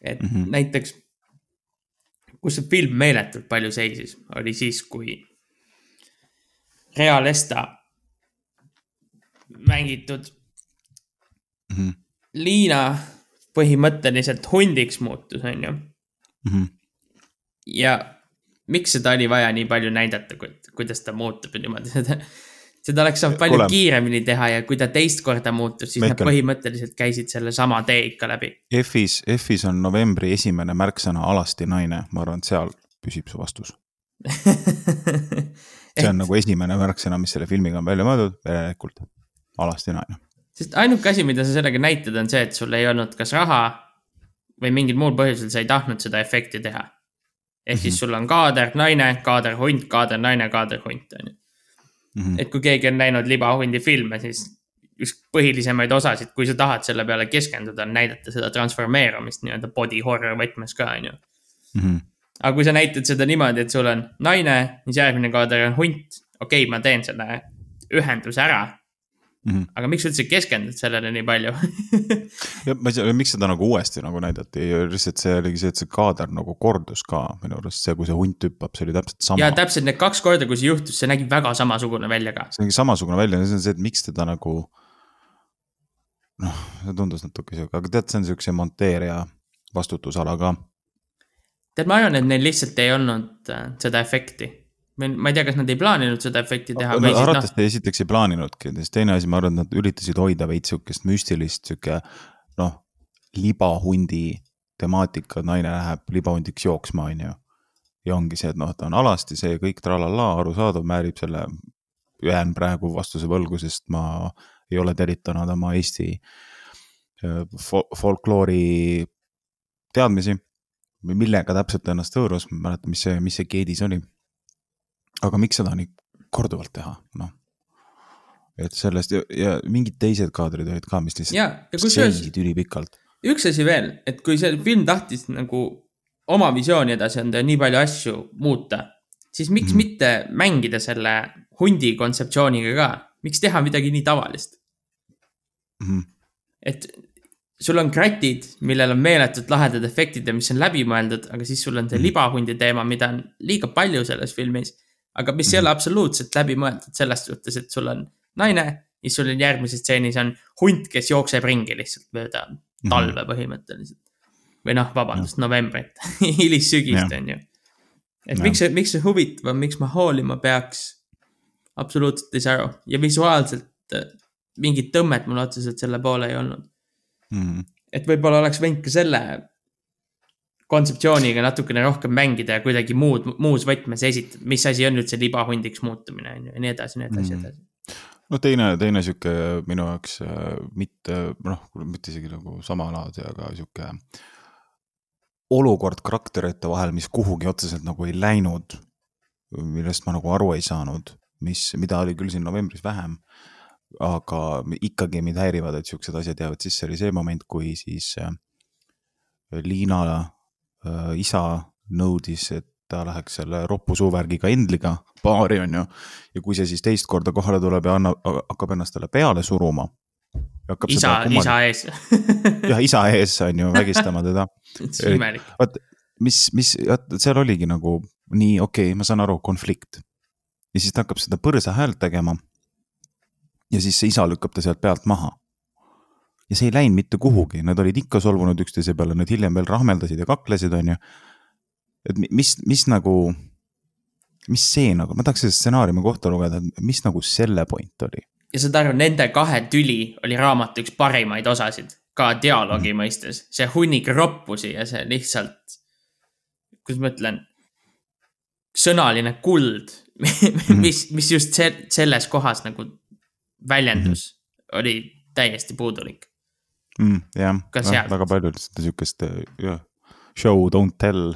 et mm -hmm. näiteks, kus see film meeletult palju seisis, oli siis, kui Rea Lesta mängitud mm -hmm. Liina põhimõtteliselt hundiks muutus, on ju mm. -hmm. ja miks seda oli vaja nii palju näidata, kuidas ta muutub ja niimoodi, seda seda oleks saanud palju Kule. kiiremini teha ja kui ta teist korda muutus, siis Meikel. nad põhimõtteliselt käisid sellesama tee ikka läbi.
F-is, F-is on novembri esimene märksõna alasti naine, ma arvan, et seal püsib su vastus see on nagu esimene märksõna, mis selle filmiga on välja mõeldud, järelikult alasti naine.
Sest ainuke asi, mida sa sellega näitad, on see, et sul ei olnud kas raha või mingil muul põhjusel sa ei tahtnud seda efekti teha. ehk mm -hmm. siis sul on kaader, naine, kaader, hunt, kaader, naine, kaader, hunt, on ju mm. -hmm. et kui keegi on näinud libahundi filme, siis üks põhilisemaid osasid, kui sa tahad selle peale keskenduda, on näidata seda transformeerumist nii-öelda body horror võtmes ka, on ju. Mhm. aga kui sa näitad seda niimoodi, et sul on naine, siis järgmine kaader on hunt, okei okay,, ma teen selle ühenduse ära Mm -hmm. aga miks üldse keskendud sellele nii palju
ja ma ei tea, miks seda nagu uuesti nagu näidati, lihtsalt see oligi see, et see kaader nagu kordus ka minu arust, see, kui see hunt hüppab, see oli täpselt sama.
ja täpselt need kaks korda, kui see juhtus, see nägi väga samasugune välja ka.
see nägi samasugune välja, see on see, et miks teda nagu. noh, see tundus natuke sihuke, aga tead, see on sihukese monteerija vastutusala ka.
tead, ma arvan, et neil lihtsalt ei olnud äh, seda efekti ma ei tea, kas nad ei plaaninud seda efekti teha.
no arvatavasti no... esiteks ei plaaninudki, siis teine asi, ma arvan, et nad üritasid hoida veits sihukest müstilist, sihuke noh, libahundi temaatika, naine läheb libahundiks jooksma, on ju. ja ongi see, et noh, ta on alasti, see kõik tralala, arusaadav, määrib selle, jään praegu vastuse võlgu, sest ma ei ole teritanud oma Eesti äh, folkloori teadmisi millega täpselt ennast hõõrus, ma ei mäleta, mis see, mis see keedis oli. Aga miks seda nii korduvalt teha, noh. et sellest ja, ja mingid teised kaadrid olid ka, mis lihtsalt
seisid
ülipikalt.
üks asi veel, et kui see film tahtis nagu oma visiooni edasi anda ja nii palju asju muuta, siis miks mm mitte mängida selle hundi kontseptsiooniga ka, miks teha midagi nii tavalist mm? et sul on kratid, millel on meeletult lahedad efektid ja mis on läbimõeldud, aga siis sul on see mm -hmm. libahundi teema, mida on liiga palju selles filmis. Aga mis mm -hmm. ei ole absoluutselt läbimõeldud selles suhtes, et sul on naine ja sul on järgmises stseenis on hunt, kes jookseb ringi lihtsalt mööda talve mm -hmm. põhimõtteliselt. või noh, vabandust, novembrit hilissügist on ju. et ja. miks see, miks see huvitav on, miks ma hoolima peaks? absoluutselt ei saa aru ja visuaalselt äh, mingit tõmmet mul otseselt selle poole ei olnud mm.. et võib-olla oleks võinud ka selle kontseptsiooniga natukene rohkem mängida ja kuidagi muud, muus võtmes esitada, mis asi on üldse libahundiks muutumine on ju ja nii edasi, nii edasi mm., edasi.
no teine, teine sihuke minu jaoks äh, mitte noh, mitte isegi nagu sama laadi, aga sihuke olukord karakterite vahel, mis kuhugi otseselt nagu ei läinud, millest ma nagu aru ei saanud, mis, mida oli küll siin novembris vähem aga ikkagi mind häirivad, et siuksed asjad jäävad sisse, oli see moment, kui siis äh, Liina isa nõudis, et ta läheks selle roppu suuvärgiga Endliga baari, on ju. ja kui see siis teist korda kohale tuleb ja annab, hakkab ennast talle peale suruma.
isa, isa ees
jah, isa ees on ju, vägistama teda. vot, mis, mis, vot seal oligi nagu nii, okei okay,, ma saan aru, konflikt. ja siis ta hakkab seda põrsa häält tegema ja siis see isa lükkab ta sealt pealt maha. Ja see ei läinud mitte kuhugi, nad olid ikka solvunud üksteise peale, nad hiljem veel rahmeldasid ja kaklesid, on ju. et mis, mis nagu, mis see nagu, ma tahaks seda stsenaariumi kohta lugeda, mis nagu selle point oli?
ja saad aru, nende kahe tüli oli raamatu üks parimaid osasid, ka dialoogi mm. mõistes, see hunnik roppusi ja see lihtsalt, kuidas ma ütlen, sõnaline kuld mhm. mis, mis just se selles kohas nagu väljendus mm -hmm. oli täiesti puudulik
mm,. jah, väga palju sihukest jah, show don't tell,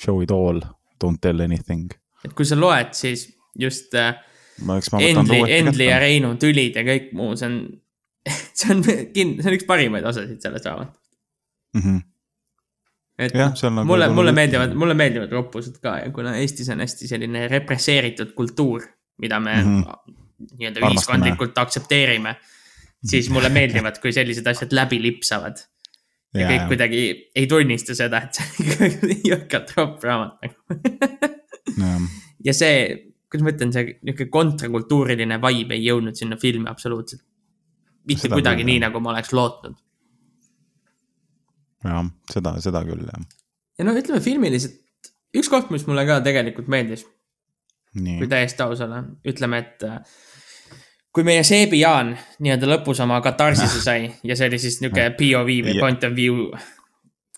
show it all, don't tell anything.
et kui sa loed, siis just äh, Endli, Endli ja Reinu tülid ja kõik muu, see on, see on kind-, see on üks parimaid osasid sellest raamatust mm. -hmm et ja, nagu mulle, mulle meeldivad, mulle meeldivad roppused ka ja kuna Eestis on hästi selline represseeritud kultuur, mida me mm -hmm nii-öelda ühiskondlikult aktsepteerime. siis mulle meeldivad, kui sellised asjad läbi lipsavad. ja, kõik kuidagi ei tunnista seda, et see on jõhkralt ropp raamat nagu ja see, kuidas ma ütlen, see nihuke kontrakultuuriline vibe ei jõudnud sinna filmi absoluutselt. mitte seda kuidagi küll, nii, nagu ma oleks lootnud.
jah, seda, seda küll jah.
ja no ütleme filmiliselt, üks koht, mis mulle ka tegelikult meeldis. kui täiesti aus olla, ütleme, et äh, kui meie Seebi Jaan nii-öelda lõpus oma katarsise sai ja see oli siis niisugune POV või point of view,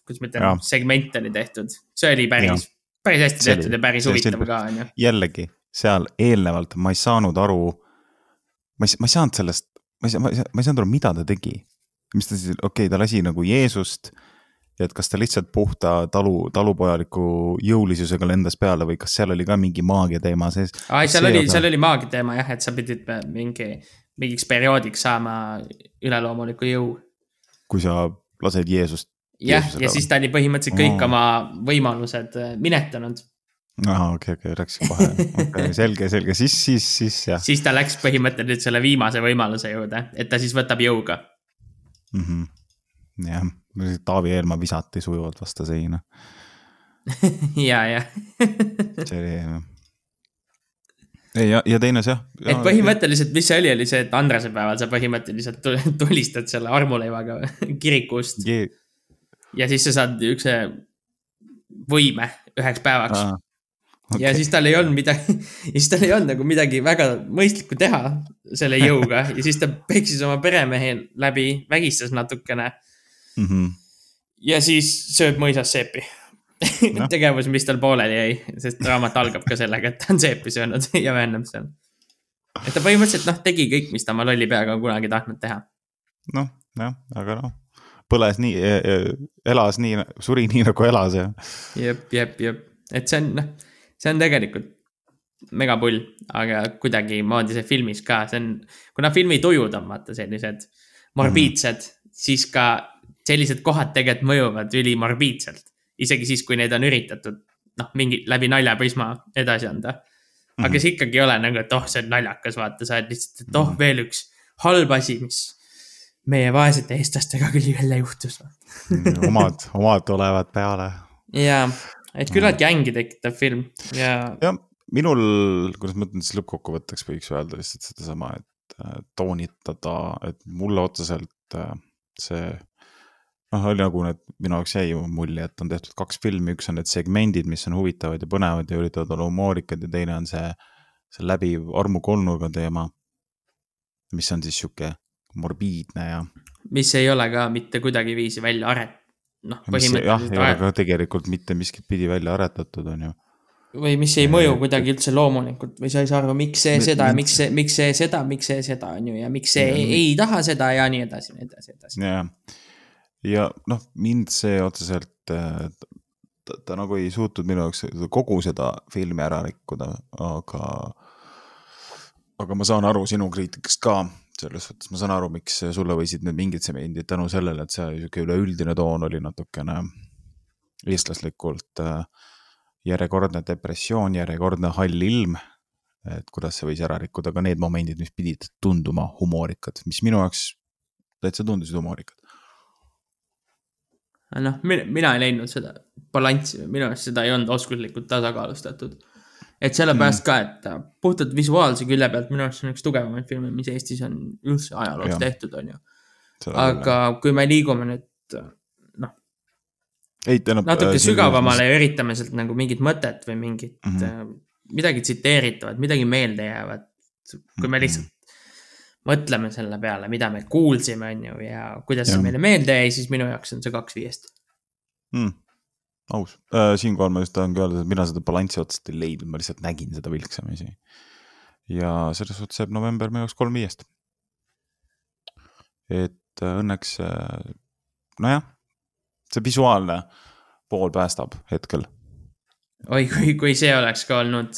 kuidas ma ütlen, segment oli tehtud. see oli päris, päris hästi see tehtud oli, ja päris huvitav ka, on ju.
jällegi, seal eelnevalt ma ei saanud aru, ma ei, ma ei saanud sellest, ma ei, ei, ma ei saanud aru, mida ta tegi. mis ta siis, okei okay,, ta lasi nagu Jeesust ja et kas ta lihtsalt puhta talu, talupojaliku jõulisusega lendas peale või kas seal oli ka mingi maagia teema sees?
aa, seal oli, seal oli maagia teema jah, et sa pidid mingi, mingiks perioodiks saama üleloomuliku jõu.
kui sa lased Jeesust.
jah, ja siis ta oli põhimõtteliselt kõik oh. oma võimalused äh, minetanud.
ahah, okei okay,, okei okay,, läks kohe, okei okay,, selge, selge, siis, siis, siis jah.
siis ta läks põhimõtteliselt selle viimase võimaluse juurde, et ta siis võtab jõuga
mm. -hmm. Jah Taavi Eelmaa visati sujuvalt vastu seina
ja, ja
see oli ei, ja, ja teine see jah.
et põhimõtteliselt, mis see oli, oli see, et Andrese päeval sa põhimõtteliselt tulistad selle armuleivaga kirikust yeah.. ja siis sa saad üks võime üheks päevaks ah,. Okay. ja siis tal ei olnud midagi, ja siis tal ei olnud nagu midagi väga mõistlikku teha selle jõuga ja siis ta peksis oma peremehe läbi, vägistas natukene mm. -hmm. ja siis sööb mõisas seepi no. tegevus, mis tal pooleli jäi, sest raamat algab ka sellega, et ta on seepi söönud ja vennab seal. et ta põhimõtteliselt noh, tegi kõik, mis ta oma lolli peaga on kunagi tahtnud teha.
noh, jah, aga noh, põles nii, e, e, elas nii, suri nii nagu elas ja.
jep, jep, jep, et see on, noh, see on tegelikult megapull, aga kuidagimoodi see filmis ka, see on, kuna filmi tujud on vaata sellised morbiidsed mm., siis ka sellised kohad tegelikult mõjuvad ülimorbiidselt. isegi siis, kui neid on üritatud, noh, mingi läbi naljaprisma edasi anda. aga mm -hmm. see ikkagi ei ole nagu, et oh, see on naljakas, vaata, sa oled lihtsalt, et oh, mhm. veel üks halb asi, mis meie vaesete eestlastega küll jälle juhtus
omad, omad tulevad peale.
ja, et küllaltki ängi tekitav film ja.
jah, minul, kuidas ma ütlen siis lõppkokkuvõtteks võiks öelda lihtsalt sedasama, et äh, toonitada, et mulle otseselt äh, see noh, oli nagu need, minu jaoks jäi mulje, et on tehtud kaks filmi, üks on need segmendid, mis on huvitavad ja põnevad ja üritavad olla humoorikad ja teine on see, see läbiv armukolmnurga teema. mis on siis sihuke morbiidne ja.
mis ei ole ka mitte kuidagiviisi välja aret-, noh.
jah, ei ole ka tegelikult mitte miskit pidi välja aretatud, on ju
või mis ei mõju kuidagi üldse loomulikult või sa ei saa aru, miks see seda ja miks see, miks see seda, miks see seda on ju ja miks see ei, ei taha seda ja nii edasi, nii edasi, edasi.
jah, ja noh, mind see otseselt äh, ta, nagu ei suutnud minu jaoks kogu seda filmi ära rikkuda, aga, aga ma saan aru sinu kriitikast ka selles suhtes, ma saan aru, miks sulle võisid need mingid semendid tänu sellele, et see sihuke üleüldine toon oli natukene eestlaslikult äh, järjekordne depressioon, järjekordne hall ilm. et kuidas see võis ära rikkuda ka need momendid, mis pidid tunduma humoorikad, mis minu jaoks täitsa tundusid humoorikad
noh, mina ei leidnud seda balanssi, minu arust seda ei olnud oskuslikult tasakaalustatud. et sellepärast mm. ka, et puhtalt visuaalse külje pealt minu arust see on üks tugevamaid filme, mis Eestis on üldse ajaloos ja. tehtud, on ju. aga küll. kui me liigume nüüd noh. natuke äh, sügavamale ja üritame sealt nagu mingit mõtet või mingit mm, -hmm. midagi tsiteeritavat, midagi meeldejäävat. kui me mhm. lihtsalt mõtleme selle peale, mida me kuulsime, on ju, ja kuidas ja. see meile meelde jäi, siis minu jaoks on see kaks viiest
mm.. aus äh,, siinkohal ma just tahangi öelda, et mina seda balanssi otsast ei leidnud, ma lihtsalt nägin seda vilksamisi. ja selles suhtes jääb november minu jaoks kolm viiest. et äh, õnneks äh, nojah, see visuaalne pool päästab hetkel.
oi, kui, kui see oleks ka olnud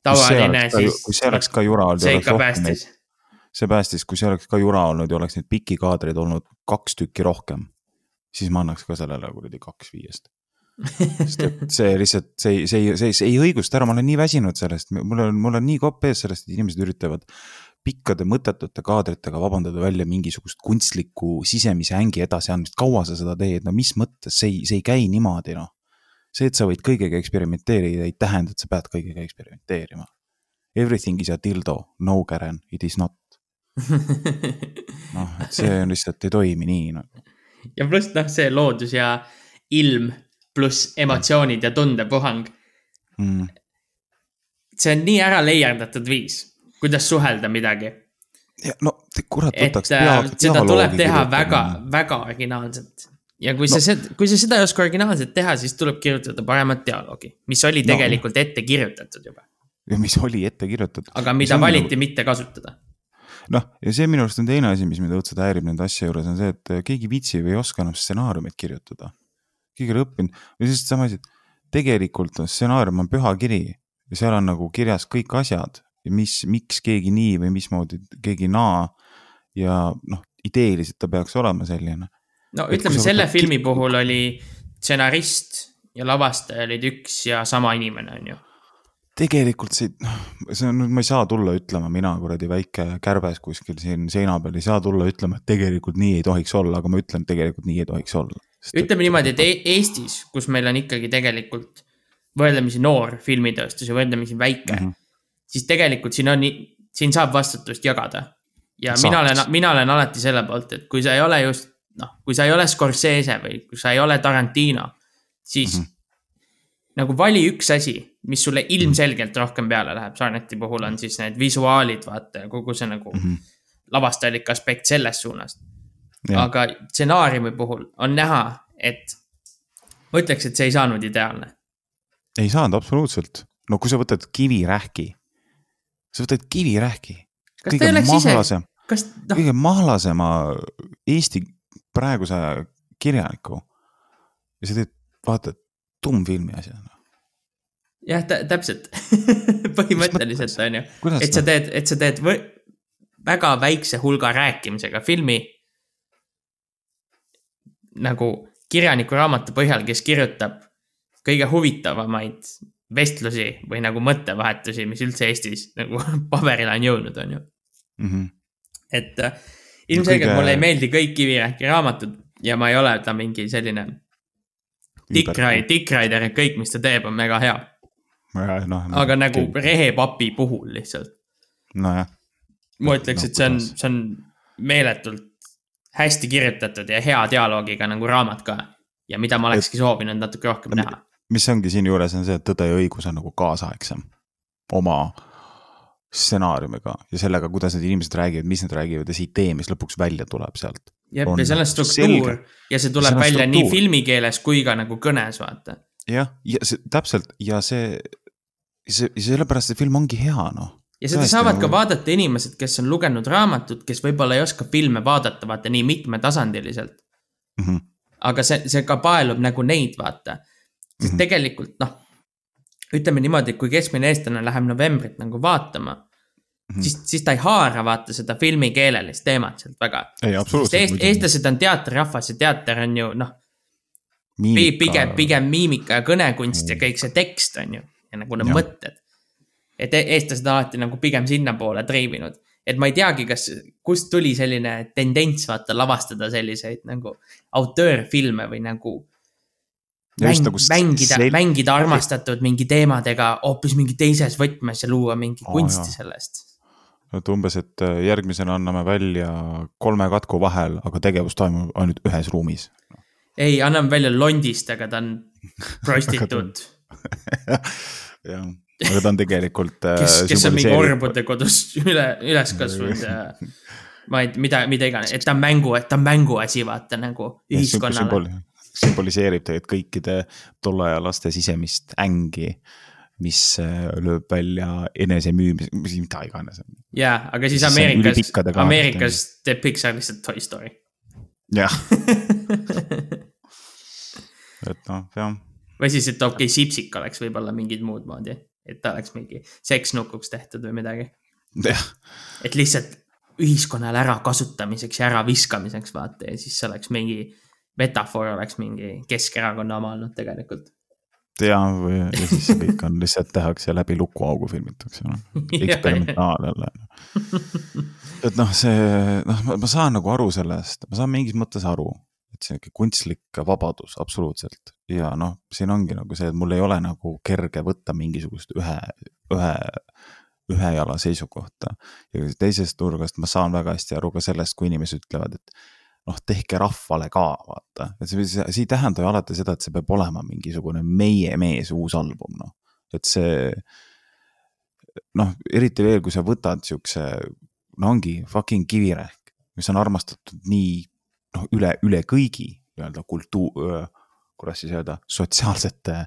tavaline,
siis. kui see oleks ka jura olnud.
see ikka päästis
see päästis, kui see oleks ka jura olnud ja oleks neid pikki kaadreid olnud kaks tükki rohkem, siis ma annaks ka sellele kuradi kaks viiest. sest et see lihtsalt, see ei, see ei, see see ei õigusta ära, ma olen nii väsinud sellest, mul on, mul on nii kopp ees sellest, et inimesed üritavad pikkade mõttetute kaadritega vabandada välja mingisugust kunstlikku sisemise ängi edasiandmist, kaua sa seda teed, no mis mõttes, see ei, see ei käi niimoodi, noh. see, et sa võid kõigega eksperimenteerida, ei tähenda, et sa pead kõigega eksperimenteerima. Everything is a dildo, no Karen, it is not noh, et see on lihtsalt ei toimi nii nagu.
ja pluss noh, see loodus ja ilm pluss emotsioonid ja tundepuhang mm.. see on nii ära leierdatud viis, kuidas suhelda midagi.
no kurat võtaks
pea. seda tuleb teha väga, väga originaalselt ja kui no. sa, kui sa seda ei oska originaalselt teha, siis tuleb kirjutada paremat dialoogi, mis oli tegelikult no. ette kirjutatud juba.
mis oli ette kirjutatud.
aga mida valiti nagu... mitte kasutada
noh, ja see minu arust on teine asi, mis mind õudselt häirib nende asja juures, on see, et keegi viitsib ei oska enam stsenaariumit kirjutada. keegi ei ole õppinud või siis sama asi, et tegelikult stsenaarium on püha kiri ja seal on nagu kirjas kõik asjad ja mis, miks keegi nii või mismoodi keegi naa. ja noh, ideeliselt ta peaks olema selline.
no et ütleme, selle filmi kõik... puhul oli stsenarist ja lavastaja olid üks ja sama inimene, on ju
tegelikult see, noh, see on, ma ei saa tulla ütlema, mina kuradi väike kärbes kuskil siin seina peal ei saa tulla ütlema, et tegelikult nii ei tohiks olla, aga ma ütlen, et tegelikult nii ei tohiks olla.
ütleme niimoodi, et e-, Eestis, kus meil on ikkagi tegelikult võrdlemisi noor filmitööstus ja võrdlemisi väike mm, -hmm. siis tegelikult siin on, siin saab vastutust jagada. ja Saaks. mina olen, mina olen alati selle poolt, et kui sa ei ole just, noh, kui sa ei ole Scorsese või kui sa ei ole Tarantino, siis mm -hmm nagu vali üks asi, mis sulle ilmselgelt rohkem peale läheb, Sarneti puhul on siis need visuaalid, vaata ja kogu see nagu mm -hmm. lavastajalik aspekt selles suunas. aga stsenaariumi puhul on näha, et ma ütleks, et see ei saanud ideaalne.
ei saanud absoluutselt, no kui sa võtad kivirähki, sa võtad kivirähki. kõige mahlasem, kas, no. kõige mahlasema Eesti praeguse kirjaniku ja sa teed, vaatad tummfilmi asjana.
Jah, täpselt põhimõtteliselt on ju, et sa teed, et sa teed väga väikse hulga rääkimisega filmi. nagu kirjaniku raamatu põhjal, kes kirjutab kõige huvitavamaid vestlusi või nagu mõttevahetusi, mis üldse Eestis nagu paberile on jõudnud, on ju mm. -hmm. et äh, ilmselgelt kõige... mulle ei meeldi kõik Kivirähki raamatud ja ma ei ole ta mingi selline Dick Rider ja kõik, mis ta teeb, on mega hea.
No, no,
aga nagu rehepapi puhul lihtsalt.
nojah.
ma ütleks no,, et see on, see on meeletult hästi kirjutatud ja hea dialoogiga nagu raamat ka. ja mida ma olekski et... soovinud natuke rohkem näha
mis ongi siinjuures, on see, et Tõde ja õigus on nagu kaasaegsem oma stsenaariumiga ja sellega, kuidas need inimesed räägivad, mis nad räägivad ja see idee, mis lõpuks välja tuleb sealt.
jah, ja seal on struktuur selge. ja see tuleb välja struktuur. nii filmikeeles kui ka nagu kõnes, vaata.
Jah, ja see täpselt ja see, see, sellepärast see film ongi hea, noh
ja seda Tõesti, saavad nagu... ka vaadata inimesed, kes on lugenud raamatut, kes võib-olla ei oska filme vaadata, vaata nii mitmetasandiliselt mm. -hmm. aga see, see ka paelub nagu neid, vaata sest mm -hmm. tegelikult noh, ütleme niimoodi, et kui keskmine eestlane läheb novembrit nagu vaatama mm, -hmm. siis, siis ta ei haara vaata seda filmikeelelist teemat sealt väga.
ei, absoluutselt.
Eest, eestlased on teatrihrahvas ja teater on ju noh, pigem, pigem miimika ja kõnekunst ja kõik see tekst on ju ja nagu need ja. mõtted. et e-, eestlased on alati nagu pigem sinnapoole triivinud et ma ei teagi, kas, kust tuli selline tendents vaata lavastada selliseid nagu autöörfilme või nagu mäng, nagu mängida sel..., mängida armastatud mingi teemadega hoopis mingi teises võtmes ja luua mingi oh, kunsti jah. sellest.
et umbes, et äh, järgmisena anname välja kolme katku vahel, aga tegevus toimub ainult ühes ruumis.
Ei, anname välja Londist, aga ta on prostituut.
Jah, aga ta on tegelikult
äh, kes, kes on mingi orbude kodus üle, üles kasvanud ja ma ei, mida, mida iganes, et ta on mängu, et ta on mänguasi, vaata nagu ühiskonnale.
sümboliseerib tegelikult kõikide tolle aja laste sisemist ängi, mis äh, lööb välja enesemüümise, mida iganes.
jaa, aga siis Ameerikas, Ameerikas teeb Pixar lihtsalt Toy Story.
Jah et noh, jah.
või siis, et okei okay,, Sipsik oleks võib-olla mingit muud moodi, et ta oleks mingi seksnukuks tehtud või midagi. et lihtsalt ühiskonnale ärakasutamiseks ja äraviskamiseks vaata ja siis see oleks mingi metafoor oleks mingi Keskerakonna oma olnud tegelikult.
Ja, või ja siis see kõik on lihtsalt tehakse läbi lukuaugu filmitakse, noh, eksperimentaalne jälle. et noh, see, noh, ma saan nagu aru sellest, ma saan mingis mõttes aru, et sihuke kunstlik vabadus absoluutselt ja noh, siin ongi nagu see, et mul ei ole nagu kerge võtta mingisugust ühe, ühe ühe jala seisukohta. ja teisest nurgast ma saan väga hästi aru ka sellest, kui inimesed ütlevad, et noh, tehke rahvale ka, vaata. et see, see, ei tähenda ju alati seda, et see peab olema mingisugune meie mees uus album, noh. et see, noh, eriti veel, kui sa võtad siukse, no ongi fucking kivirähk, mis on armastatud nii, noh, üle, üle kõigi nii-öelda kultuur, kuidas siis öelda, sotsiaalsete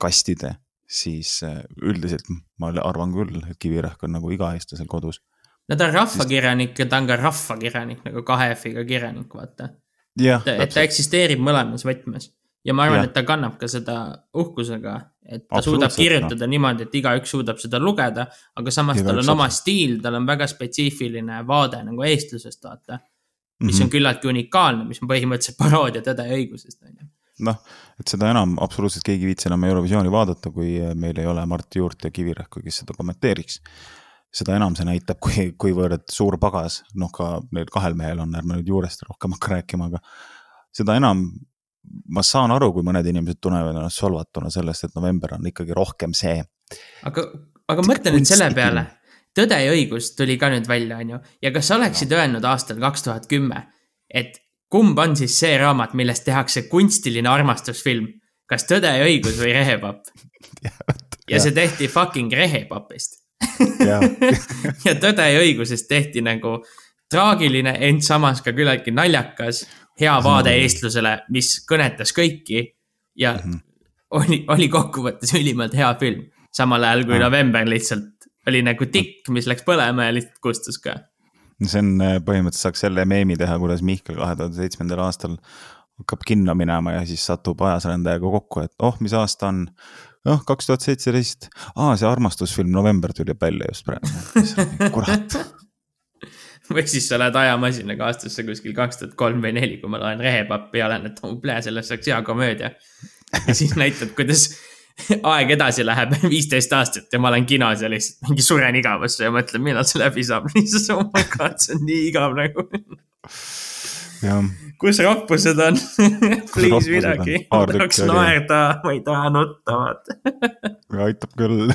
kastide, siis üldiselt ma arvan küll, et kivirähk on nagu iga eestlasel kodus
no ta on rahvakirjanik ja ta on ka rahvakirjanik nagu kahe F-iga kirjanik, vaata. et, et ta eksisteerib mõlemas võtmes ja ma arvan, et ta kannab ka seda uhkusega, et ta suudab kirjutada no. niimoodi, et igaüks suudab seda lugeda, aga samas Iga tal on oma stiil, tal on väga spetsiifiline vaade nagu eestlusest, vaata. mis mm -hmm. on küllaltki unikaalne, mis on põhimõtteliselt paroodia Tõde ja õigusest, on ju
noh, et seda enam absoluutselt keegi ei viitsi enam Eurovisiooni vaadata, kui meil ei ole Mart Juurt ja Kivirähku, kes seda kommenteeriks seda enam see näitab, kui, kuivõrd suur pagas, noh, ka neil kahel mehel on, ärme nüüd juurest rohkem hakka rääkima, aga seda enam ma saan aru, kui mõned inimesed tunnevad ennast solvatuna sellest, et november on ikkagi rohkem see.
aga, aga mõtle nüüd selle peale. Tõde ja õigus tuli ka nüüd välja, on ju, ja kas sa oleksid no. öelnud aastal kaks tuhat kümme, et kumb on siis see raamat, millest tehakse kunstiline armastusfilm, kas Tõde ja õigus või Rehepapp ja, ja see tehti fucking Rehepapist ja, ja Tõde ja õigusest tehti nagu traagiline, ent samas ka küllaltki naljakas, hea vaade eestlusele, mis kõnetas kõiki. ja mm -hmm. oli, oli kokkuvõttes ülimalt hea film, samal ajal kui November lihtsalt oli nagu tikk, mis läks põlema ja lihtsalt kustus ka.
see on äh, põhimõtteliselt saaks selle meemi teha, kuidas Mihkel kahe tuhande seitsmendal aastal hakkab kinno minema ja siis satub ajasrändajaga kokku, et oh, mis aasta on. Noh, kaks tuhat seitseteist, aa, see armastusfilm November tuli välja just praegu, kurat
või siis sa lähed ajamasinaga aastasse kuskil kaks tuhat kolm või neli, kui ma loen rehepappi ja olen, et oh plee, sellest saaks hea komöödia. ja siis näitad, kuidas aeg edasi läheb, viisteist aastat ja ma olen kinos ja lihtsalt mingi suren igavusse ja mõtlen, millal see läbi saab. lihtsalt oh my god, see on nii igav nagu. Kus rahvused on Please midagi, ma tahaks naerda, ma ei taha nutta, vaata.
aitab küll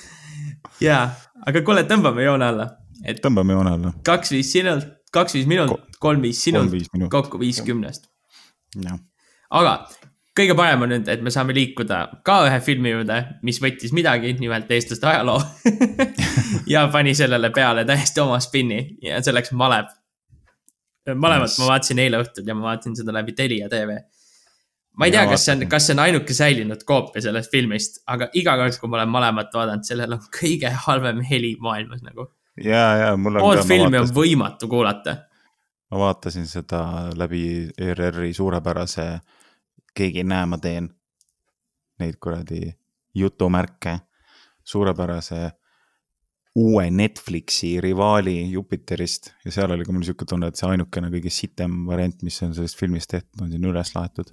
jaa, aga kuule, tõmbame joone alla.
tõmbame joone alla.
kaks viis sinult, kaks viis minult, kolm viis sinult, kokku viiskümnest. aga kõige parem on nüüd, et me saame liikuda ka ühe filmi juurde, mis võttis midagi, nimelt eestlaste ajaloo ja pani sellele peale täiesti oma spinni ja selleks Malev. Malevat ma vaatasin eile õhtul ja ma vaatasin seda läbi Telia tv. ma ei tea, kas see on, kas see on ainuke säilinud koopia sellest filmist, aga iga kord, kui ma olen Malevat vaadanud, sellel on kõige halvem heli maailmas nagu.
ja, ja mul on.
poolt filmi on võimatu kuulata.
ma vaatasin seda läbi ERR-i suurepärase keegi ei näe, ma teen neid kuradi jutumärke suurepärase uue Netflixi rivaali Jupiterist. Ja seal oli ka mul sihuke tunne, et see ainukene kõige sitem variant, mis on sellest filmist tehtud, on siin üles laetud.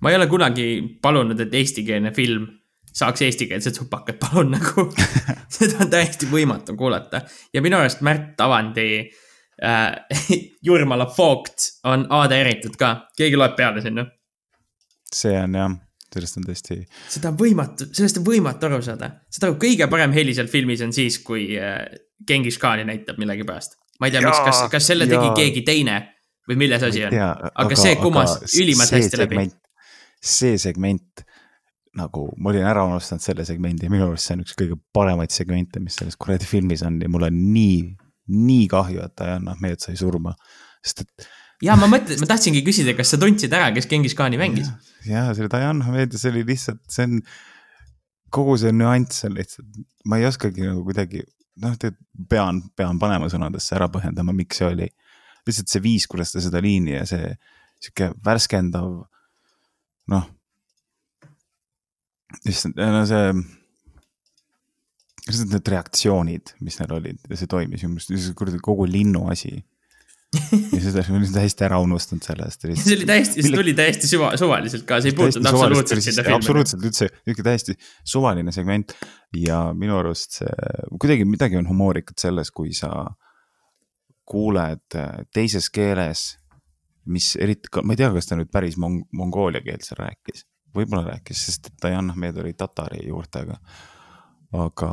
ma ei ole kunagi palunud, et eestikeelne film saaks eestikeelset supakat, palun nagu. Seda on täiesti võimatu kuulata. Ja minu arust Märt Avandi äh, Jurmala Foogt on ADR-itud ka, keegi loeb peale sinna.
See on jah, sellest on tõesti.
seda on võimatu, sellest on võimatu aru saada. seda kõige parem heli seal filmis on siis, kui äh, Genghis Khani näitab millegipärast. ma ei tea, miks, kas, kas selle tegi ja. keegi teine või milles asi on. aga, aga see kumas ülimalt hästi läbi.
see segment nagu ma olin ära unustanud selle segmendi ja minu arust see on üks kõige paremaid segmente, mis selles kuradi filmis on ja mul on nii, nii kahju, et Diana Ahmed sai surma. sest et
ja ma mõtlen, ma tahtsingi küsida, kas sa tundsid ära, kes Genghis Khani mängis?
ja, see Diane Hamed ja see oli lihtsalt, see on, kogu see nüanss on lihtsalt, ma ei oskagi nagu kuidagi, noh, pean, pean panema sõnadesse ära põhjendama, miks see oli. lihtsalt see viis, kuidas ta seda liini ja see sihuke värskendav, noh. lihtsalt, no see lihtsalt need reaktsioonid, mis neil olid ja see toimis minu meelest, kuradi kogu linnu asi ja seda, ma olin täiesti ära unustanud sellest.
see oli täiesti, see tuli täiesti suva, suvaliselt ka, see ei puutunud absoluutselt sinna
filmi. absoluutselt üldse, niisugune täiesti suvaline segment ja minu arust see, kuidagi midagi on humoorikat selles, kui sa kuuled äh, teises keeles, mis eriti, ma ei tea, kas ta nüüd päris mong-, mongoolia keelt seal rääkis, võib-olla rääkis, sest Diana Ahmed oli tatari juurtega. aga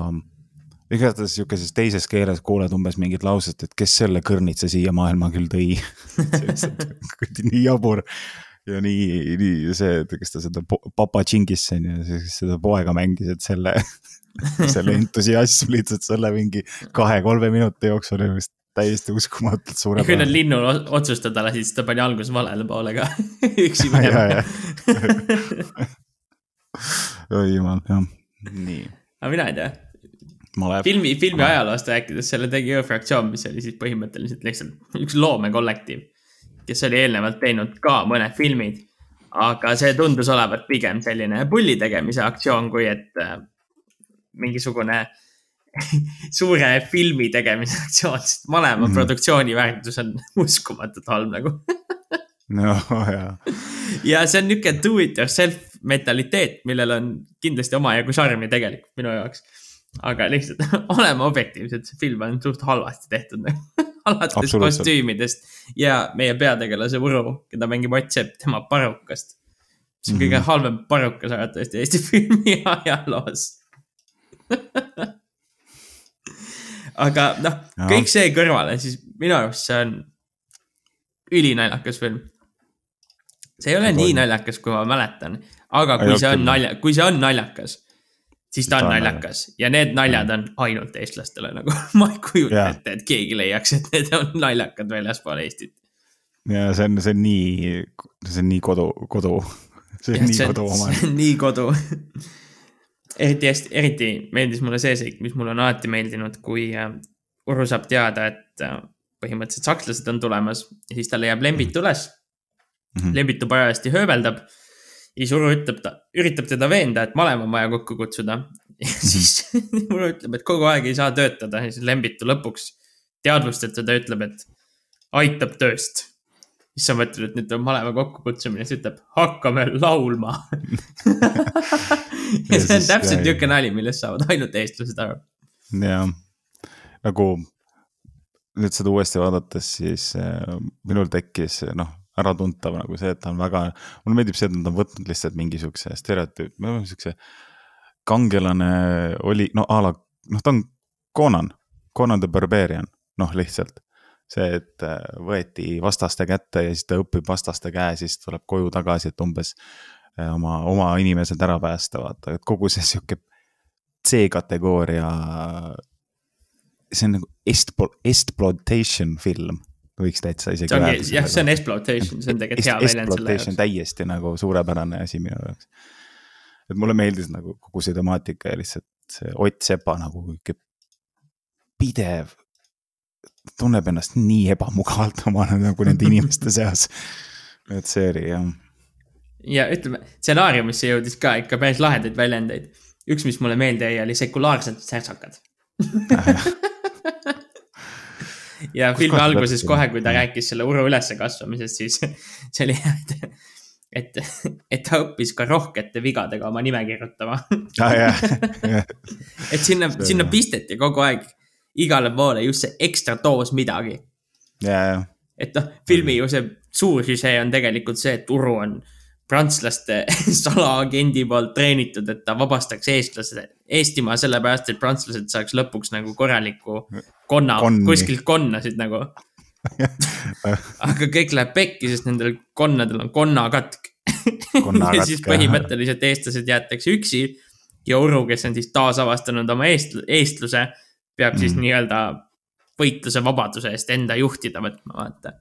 igatahes sihukeses teises keeles kuuled umbes mingit lauset, et kes selle kõrnitsa siia maailma küll tõi. Nii jabur ja nii, nii see, kes ta seda Papa Chingis on ju, siis seda poega mängis, et selle selle entusiasm lihtsalt selle mingi kahe-kolme minuti jooksul oli vist täiesti uskumatult suurepärane.
kui nad linnul otsustada lasid, siis ta pani alguses valele poole ka üksi minema.
oi jumal, jah, nii.
aga mina ei tea filmi, filmi ajaloost rääkides, selle tegi Ö-fraktsioon, mis oli siis põhimõtteliselt lihtsalt üks loomekollektiiv, kes oli eelnevalt teinud ka mõned filmid. aga see tundus olevat pigem selline pulli tegemise aktsioon, kui et äh, mingisugune suure filmi tegemise aktsioon, sest mõlema mm -hmm. produktsiooni väärtus on uskumatult halb nagu
no jaa.
ja see on niisugune do it yourself mentaliteet, millel on kindlasti omajagu šarmi tegelikult minu jaoks aga lihtsalt oleme objektiivsed, see film on suht halvasti tehtud alates kostüümidest ja meie peategelase Võru, keda mängib Ott Sepp, tema parukast. see on mm -hmm. kõige mhm. halvem parukas arvatavasti Eesti filmi ajaloos aga noh, kõik see kõrvale, siis minu arust see on ülinaljakas film. see ei ole ja nii naljakas, kui ma mäletan, aga kui see on nalja, kui see on naljakas siis ta on naljakas ja need naljad on ainult eestlastele nagu ma ei kujuta yeah. ette, et keegi leiaks, et need on naljakad väljaspool Eestit.
ja see on, see on nii, see on nii kodu, kodu. see on ja, nii see, kodu oma.
see on nii kodu eriti hästi, eriti meeldis mulle see seik, mis mulle on alati meeldinud, kui äh, Uru saab teada, et äh, põhimõtteliselt sakslased on tulemas ja siis ta leiab Lembitu üles mm. -hmm. Lembitu parajasti hööbeldab. Ja siis Uru ütleb ta, üritab teda veenda, et malem on vaja kokku kutsuda. ja siis Uru ütleb, et kogu aeg ei saa töötada ja siis Lembitu lõpuks teadvustada ütleb, et aitab tööst siis sa mõtled, et nüüd on maleva kokkukutsumine, siis ütleb hakkame laulma ja see on täpselt niisugune nali, millest saavad ainult eestlased aru.
jah, nagu nüüd seda uuesti vaadates, siis äh, minul tekkis noh, äratuntav nagu see, et ta on väga, mulle meeldib see, et nad on võtnud lihtsalt mingisuguse stereotüüp, siukse kangelane oli, no a la, noh, ta on Conan, Conan the Barbarian, noh, lihtsalt see, et äh, võeti vastaste kätte ja siis ta õpib vastaste käe, siis tuleb koju tagasi, et umbes äh, oma, oma inimesed ära päästa, vaata, et kogu see sihuke C-kategooria. see on nagu est-, exploitation film, võiks täitsa isegi
jah, see on exploitation, see on tegelikult hea väljend
selle jaoks. täiesti nagu suurepärane asi minu jaoks. et mulle meeldis nagu kogu see temaatika ja lihtsalt see Ott Sepa nagu pidev tunneb ennast nii ebamugavalt oma nagu nende inimeste seas. et see oli jah.
ja ütleme, stsenaariumisse jõudis ka ikka päris lahedaid väljendeid. üks, mis mulle meelde jäi, oli sekulaarsed särtsakad ja Kus filmi alguses kohe, kui ta rääkis selle uru üleskasvamisest, siis see oli hea, et, et, et ta õppis ka rohkete vigadega oma nime kirjutama.
Ah,.
et sinna, sinna pisteti kogu aeg igale poole just see ekstra doos midagi. Et noh, filmi ju see suur süžee on tegelikult see, et Uru on prantslaste salaagendi poolt treenitud, et ta vabastaks eestlased, Eestimaa sellepärast, et prantslased saaks lõpuks nagu korraliku konna, kuskilt konnasid nagu. Aga kõik läheb pekki, sest nendel konnadel on konnakatk. Ja siis põhimõtteliselt eestlased jäetakse üksi ja Uru, kes on siis taasavastanud oma eest-, eestluse peab siis mm. nii-öelda võitluse vabaduse eest enda juhtida võtma, vaata.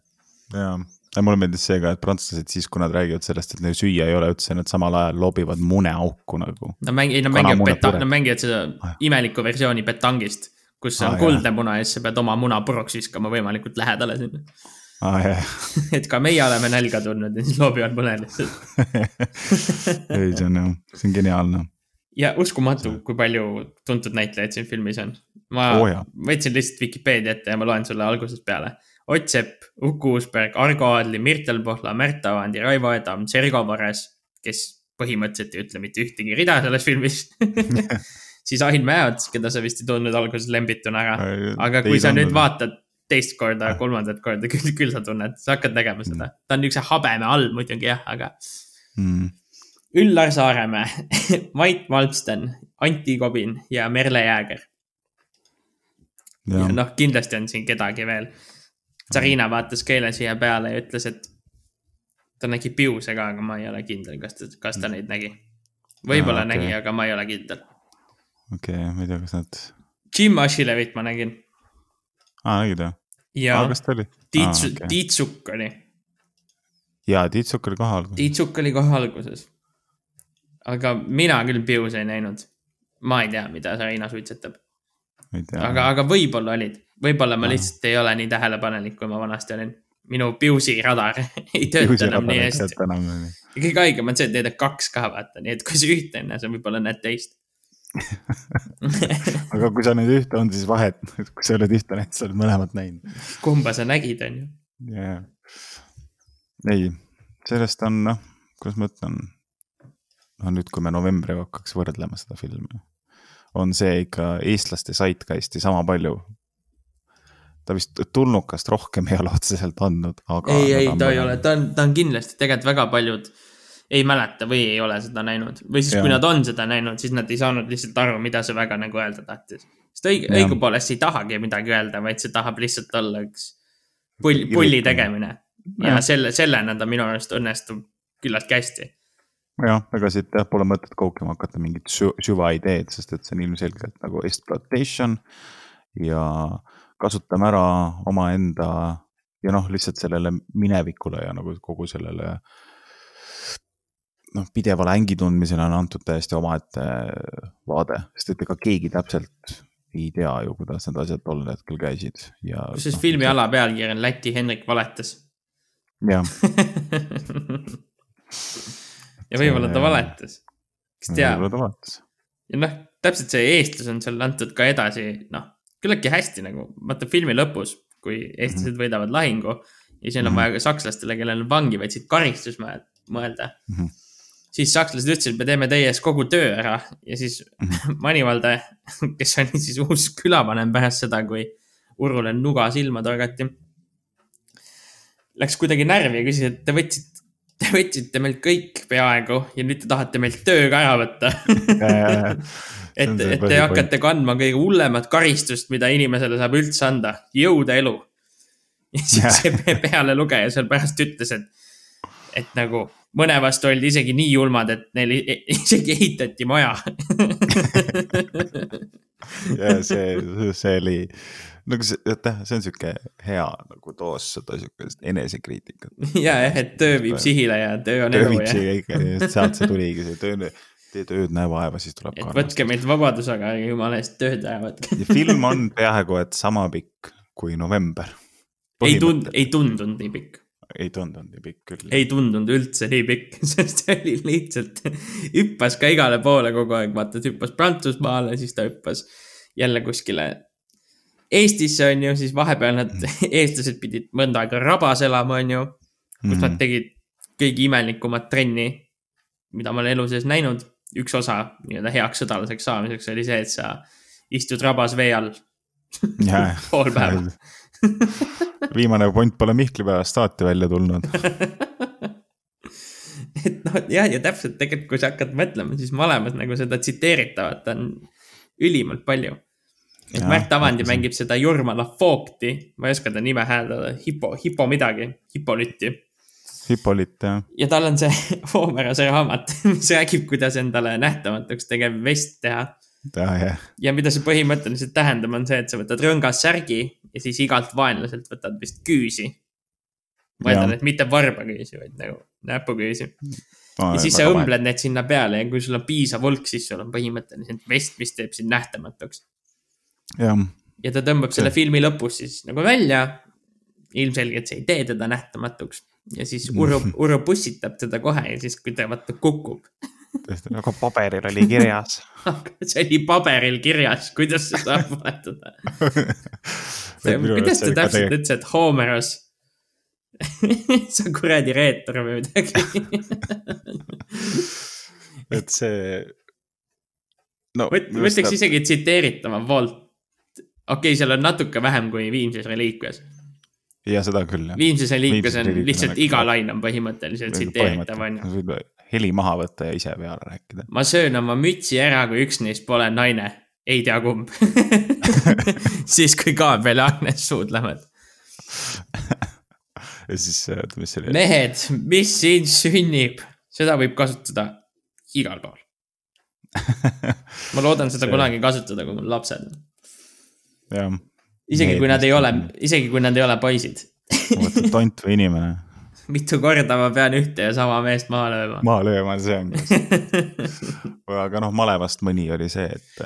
jaa, ja mulle meeldis see ka, et prantslased siis, kui nad räägivad sellest, et neil süüa ei ole üldse, nad samal ajal loobivad muneauku nagu.
Nad mängivad, nad mängivad peta-, nad mängivad seda imelikku versiooni petangist, kus on ah, kuldne muna ja siis sa pead oma muna puruks viskama võimalikult lähedale sinna
ah,.
et ka meie oleme nälga tundnud ja siis loobivad mune lihtsalt
ei, see on jah, see on geniaalne.
ja uskumatu, kui palju tuntud näitlejaid siin filmis on ma oh, võtsin lihtsalt Vikipeedia ette ja ma loen sulle algusest peale. Ott Sepp, Uku Uusberg, Argo Aadli, Mirtel Pohla, Märt Avandi, Raivo Edam, Sergo Vares, kes põhimõtteliselt ei ütle mitte ühtegi rida selles filmis siis Ain Mäeots, keda sa vist ei tundnud alguses lembituna ära. aga kui sa nüüd vaatad teist korda, ah. kolmandat korda, küll, küll sa tunned, sa hakkad tegema seda. Mm. ta on niisuguse habeme all muidugi jah, aga mm.. Üllar Saaremäe Mait Malmsten, Anti Kobin ja Merle Jääger ja, ja noh, kindlasti on siin kedagi veel. Sarina vaatas keele siia peale ja ütles, et ta nägi piuse ka, aga ma ei ole kindel, kas ta, kas ta neid nägi. võib-olla okay. nägi, aga ma ei ole kindel.
okei okay,, ma ei tea, kas nad.
Jim Ashilevit ma nägin.
aa, nägid või?
ja
ah, kas ta oli?
Tiit ah,, okay. Tiit Sukk oli.
jaa, Tiit Sukk oli kohe alguses.
Tiit Sukk oli kohe alguses. aga mina küll piuse ei näinud. ma ei tea, mida Sarina suitsetab aga, aga võib-olla olid, võib-olla ma lihtsalt ei ole nii tähelepanelik, kui ma vanasti olin. minu Piusi radar ei tööta enam nii hästi. kõige haigem on see, et neid on kaks ka vaata, nii et kui sa ühte ei näe, sa võib-olla näed teist
aga kui sa nüüd ühte on, siis vahet, kui sa oled ühte näinud, sa oled mõlemat näinud.
kumba sa nägid, on ju.
jaa. ei, sellest on noh, kuidas ma ütlen. no nüüd, kui me novembriga hakkaks võrdlema seda filmi on see ikka eestlaste saidkasti sama palju. Ta vist tulnukast rohkem ei ole otseselt andnud, aga.
ei, ei, ta ei ole, ta on, ta on kindlasti tegelikult väga paljud ei mäleta või ei ole seda näinud või siis, kui nad on seda näinud, siis nad ei saanud lihtsalt aru, mida see väga nagu öelda tahtis. sest õige, õigupoolest ei tahagi midagi öelda, vaid see tahab lihtsalt olla üks pull, pulli tegemine. ja selle, sellena ta minu arust õnnestub küllaltki hästi
jah, ega siit jah, pole mõtet koukima hakata mingit süvaideed, sest et see on ilmselgelt nagu exploitation. ja kasutame ära omaenda ja noh, lihtsalt sellele minevikule ja nagu kogu sellele. noh, pidevale ängi tundmisele on antud täiesti omaette vaade, sest et ega keegi täpselt ei tea ju, kuidas need asjad tol hetkel käisid ja.
kusjuures no, filmi alapealkiri on Läti Henrik valetas.
jah
ja võib-olla ta valetas, kes teab.
võib-olla ta valetas.
ja noh, täpselt see eestlus on seal antud ka edasi, noh, küllaltki hästi nagu, vaata filmi lõpus, kui eestlased mm -hmm. võidavad lahingu ja neil on mm -hmm. vaja ka sakslastele, kellel on vangi võtsid karistus mõelda mm. -hmm siis sakslased ütlesid, et me teeme teie ees kogu töö ära ja siis -hmm. Manivalde, kes oli siis uus külavanem pärast seda, kui Urule nuga silma torgati. Läks kuidagi närvi ja küsis, et te võtsite, te võtsite meilt kõik peaaegu ja nüüd te tahate meilt töö ka ära võtta et, et te hakkate kandma kõige hullemat karistust, mida inimesele saab üldse anda, jõuda elu. ja siis see pealelugeja seal pärast ütles, et, et nagu mõne vastu oldi isegi nii julmad, et neil isegi ehitati maja
ja see, see oli, nagu see, jah, see on sihuke hea nagu doos seda sihukest enesekriitikat.
ja, jah, et töö viib sihile ja töö on töö elu. töö viib
sihile ikka, sealt see tuligi, see töö, tee tööd, näe vaeva, siis tuleb.
et võtke meilt vabadus, aga jumala eest tööd ära võtke
ja film on peaaegu et sama pikk kui november.
ei tund-, ei tundunud nii pikk
ei tundunud nii pikk küll.
ei tundunud üldse nii pikk, sest see oli lihtsalt, hüppas ka igale poole kogu aeg, vaata, ta hüppas Prantsusmaale, siis ta hüppas jälle kuskile Eestisse, on ju, siis vahepeal nad mm., eestlased pidid mõnda aega rabas elama, on ju. kus mm -hmm. nad tegid kõige imelikumat trenni, mida ma olen elu sees näinud. Üks osa nii-öelda heaks sõdalaseks saamiseks oli see, et sa istud rabas vee all pool päeva
viimane punt pole Mihkli päevast saati välja tulnud
et noh, jah, ja täpselt tegelikult, kui sa hakkad mõtlema, siis mõlemas nagu seda tsiteeritavat on ülimalt palju. et ja, Märt Avandi mängib seda Jurmala Foogti, ma ei oska ta nime hääldada, Hipo, Hipo midagi, Hippoliti.
Hippolit, jah.
ja tal on see Hoomerase raamat, mis räägib, kuidas endale nähtamatuks tegev vest teha
ah,. Yeah.
ja mida see põhimõtteliselt tähendab, on see, et sa võtad rõngas särgi ja siis igalt vaenlaselt võtad vist küüsi. ma eeldan, et mitte varbaküüsi, vaid nagu näpuküüsi no,. ja siis sa õmbled need sinna peale ja kui sul on piisav hulk, siis sul on põhimõtteliselt vest, mis teeb sind nähtamatuks. ja ta tõmbab selle filmi lõpus siis nagu välja. ilmselgelt see ei tee teda nähtamatuks ja siis Uro, Uro pussitab teda kohe ja siis, kui ta vaata kukub
tõesti, nagu paberil oli kirjas
see oli paberil kirjas, kuidas see saab valetada kuidas ta täpselt ütles, et Homeros sa kuradi reetur või midagi
et see
no,. ma ütleks isegi tsiteeritava poolt. okei okay,, seal on natuke vähem kui Viimses reliikvias.
Ja seda küll, jah.
Viimses reliikvias on lihtsalt iga lain on põhimõtteliselt tsiteeritav, on ju
heli maha võtta ja ise peale rääkida.
ma söön oma mütsi ära, kui üks neist pole naine, ei tea kumb siis, kui Gabriel ja Agnes suudlevad
ja siis, oota, mis see
oli? mehed, mis siin sünnib, seda võib kasutada igal pool ma loodan seda see... kunagi kasutada, kui mul lapsed on.
jah.
Isegi kui nad ei ole, isegi kui nad ei ole poisid.
Vaata, tont või inimene.
Mitu korda ma pean ühte ja sama meest maha lööma.
maha lööma, see ongi aga noh, malevast mõni oli see, et,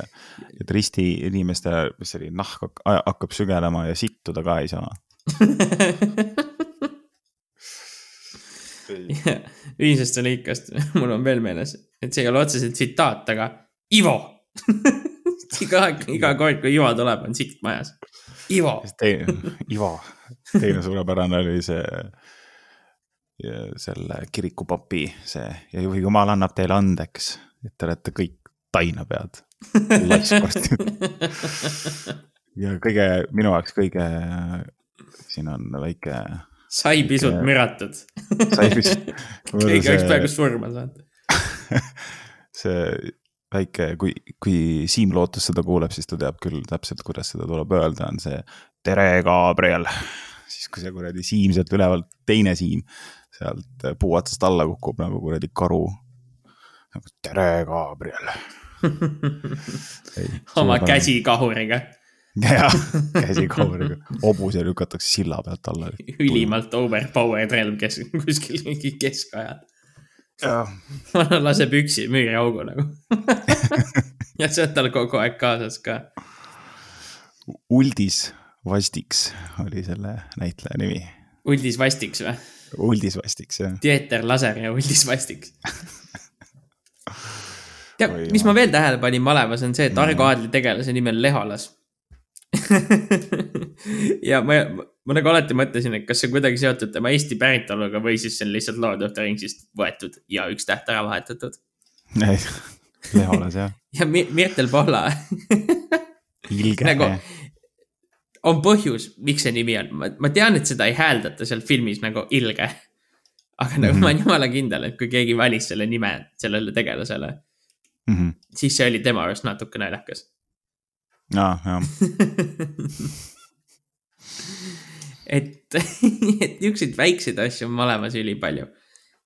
et risti inimeste, mis see oli, nahk hakkab sügelema ja sittuda ka ei saa.
Ühisest lõikast mul on veel meeles, et see ei ole otseselt tsitaat, aga Ivo! Iga, iga kord, kui Ivo tuleb, on sitt majas. Ivo.
Ivo, teine suurepärane oli see selle kirikupapi see ja jumal annab teile andeks, et te olete kõik tainapead ja kõige, minu jaoks kõige, siin on väike.
sai pisut väike, müratud. Sai pisut. Keegi oleks peaaegu surma saanud
see väike, kui, kui Siim Lootus seda kuuleb, siis ta teab küll täpselt, kuidas seda tuleb öelda, on see tere, Gabriel. siis, kui see kuradi Siim sealt ülevalt, teine Siim sealt puu otsast alla kukub nagu kuradi karu. nagu tere, Gabriel
oma käsikahuriga.
jah, käsikahuriga, hobuse lükatakse silla pealt alla.
ülimalt overpowered relv, kes kuskil mingi keskajal. laseb üksi müüriaugu nagu ja see on tal kogu aeg kaasas ka.
Uldis Vastiks oli selle näitleja nimi.
Uldis Vastiks või?
Uldis Vastiks, jah.
Dieter Laser ja Uldis Vastiks tead, mis ma veel tähele panin malevas, on see, et Argo Aadli tegelase nimi on Leholas ja ma, ma nagu alati mõtlesin, et kas see on kuidagi seotud tema Eesti päritoluga või siis see on lihtsalt Lord of the Ringsist võetud ja üks täht ära vahetatud.
ei, Leholas jah.
ja Mirtel Pohla
ilge
nagu, on põhjus, miks see nimi on, ma tean, et seda ei hääldata seal filmis nagu ilge. aga nagu mm -hmm. ma olen jumala kindel, et kui keegi valis selle nime sellele tegelasele mm, -hmm. siis see oli tema arust natuke naljakas.
aa, jah
et, et niisuguseid väikseid asju on malemas ülipalju.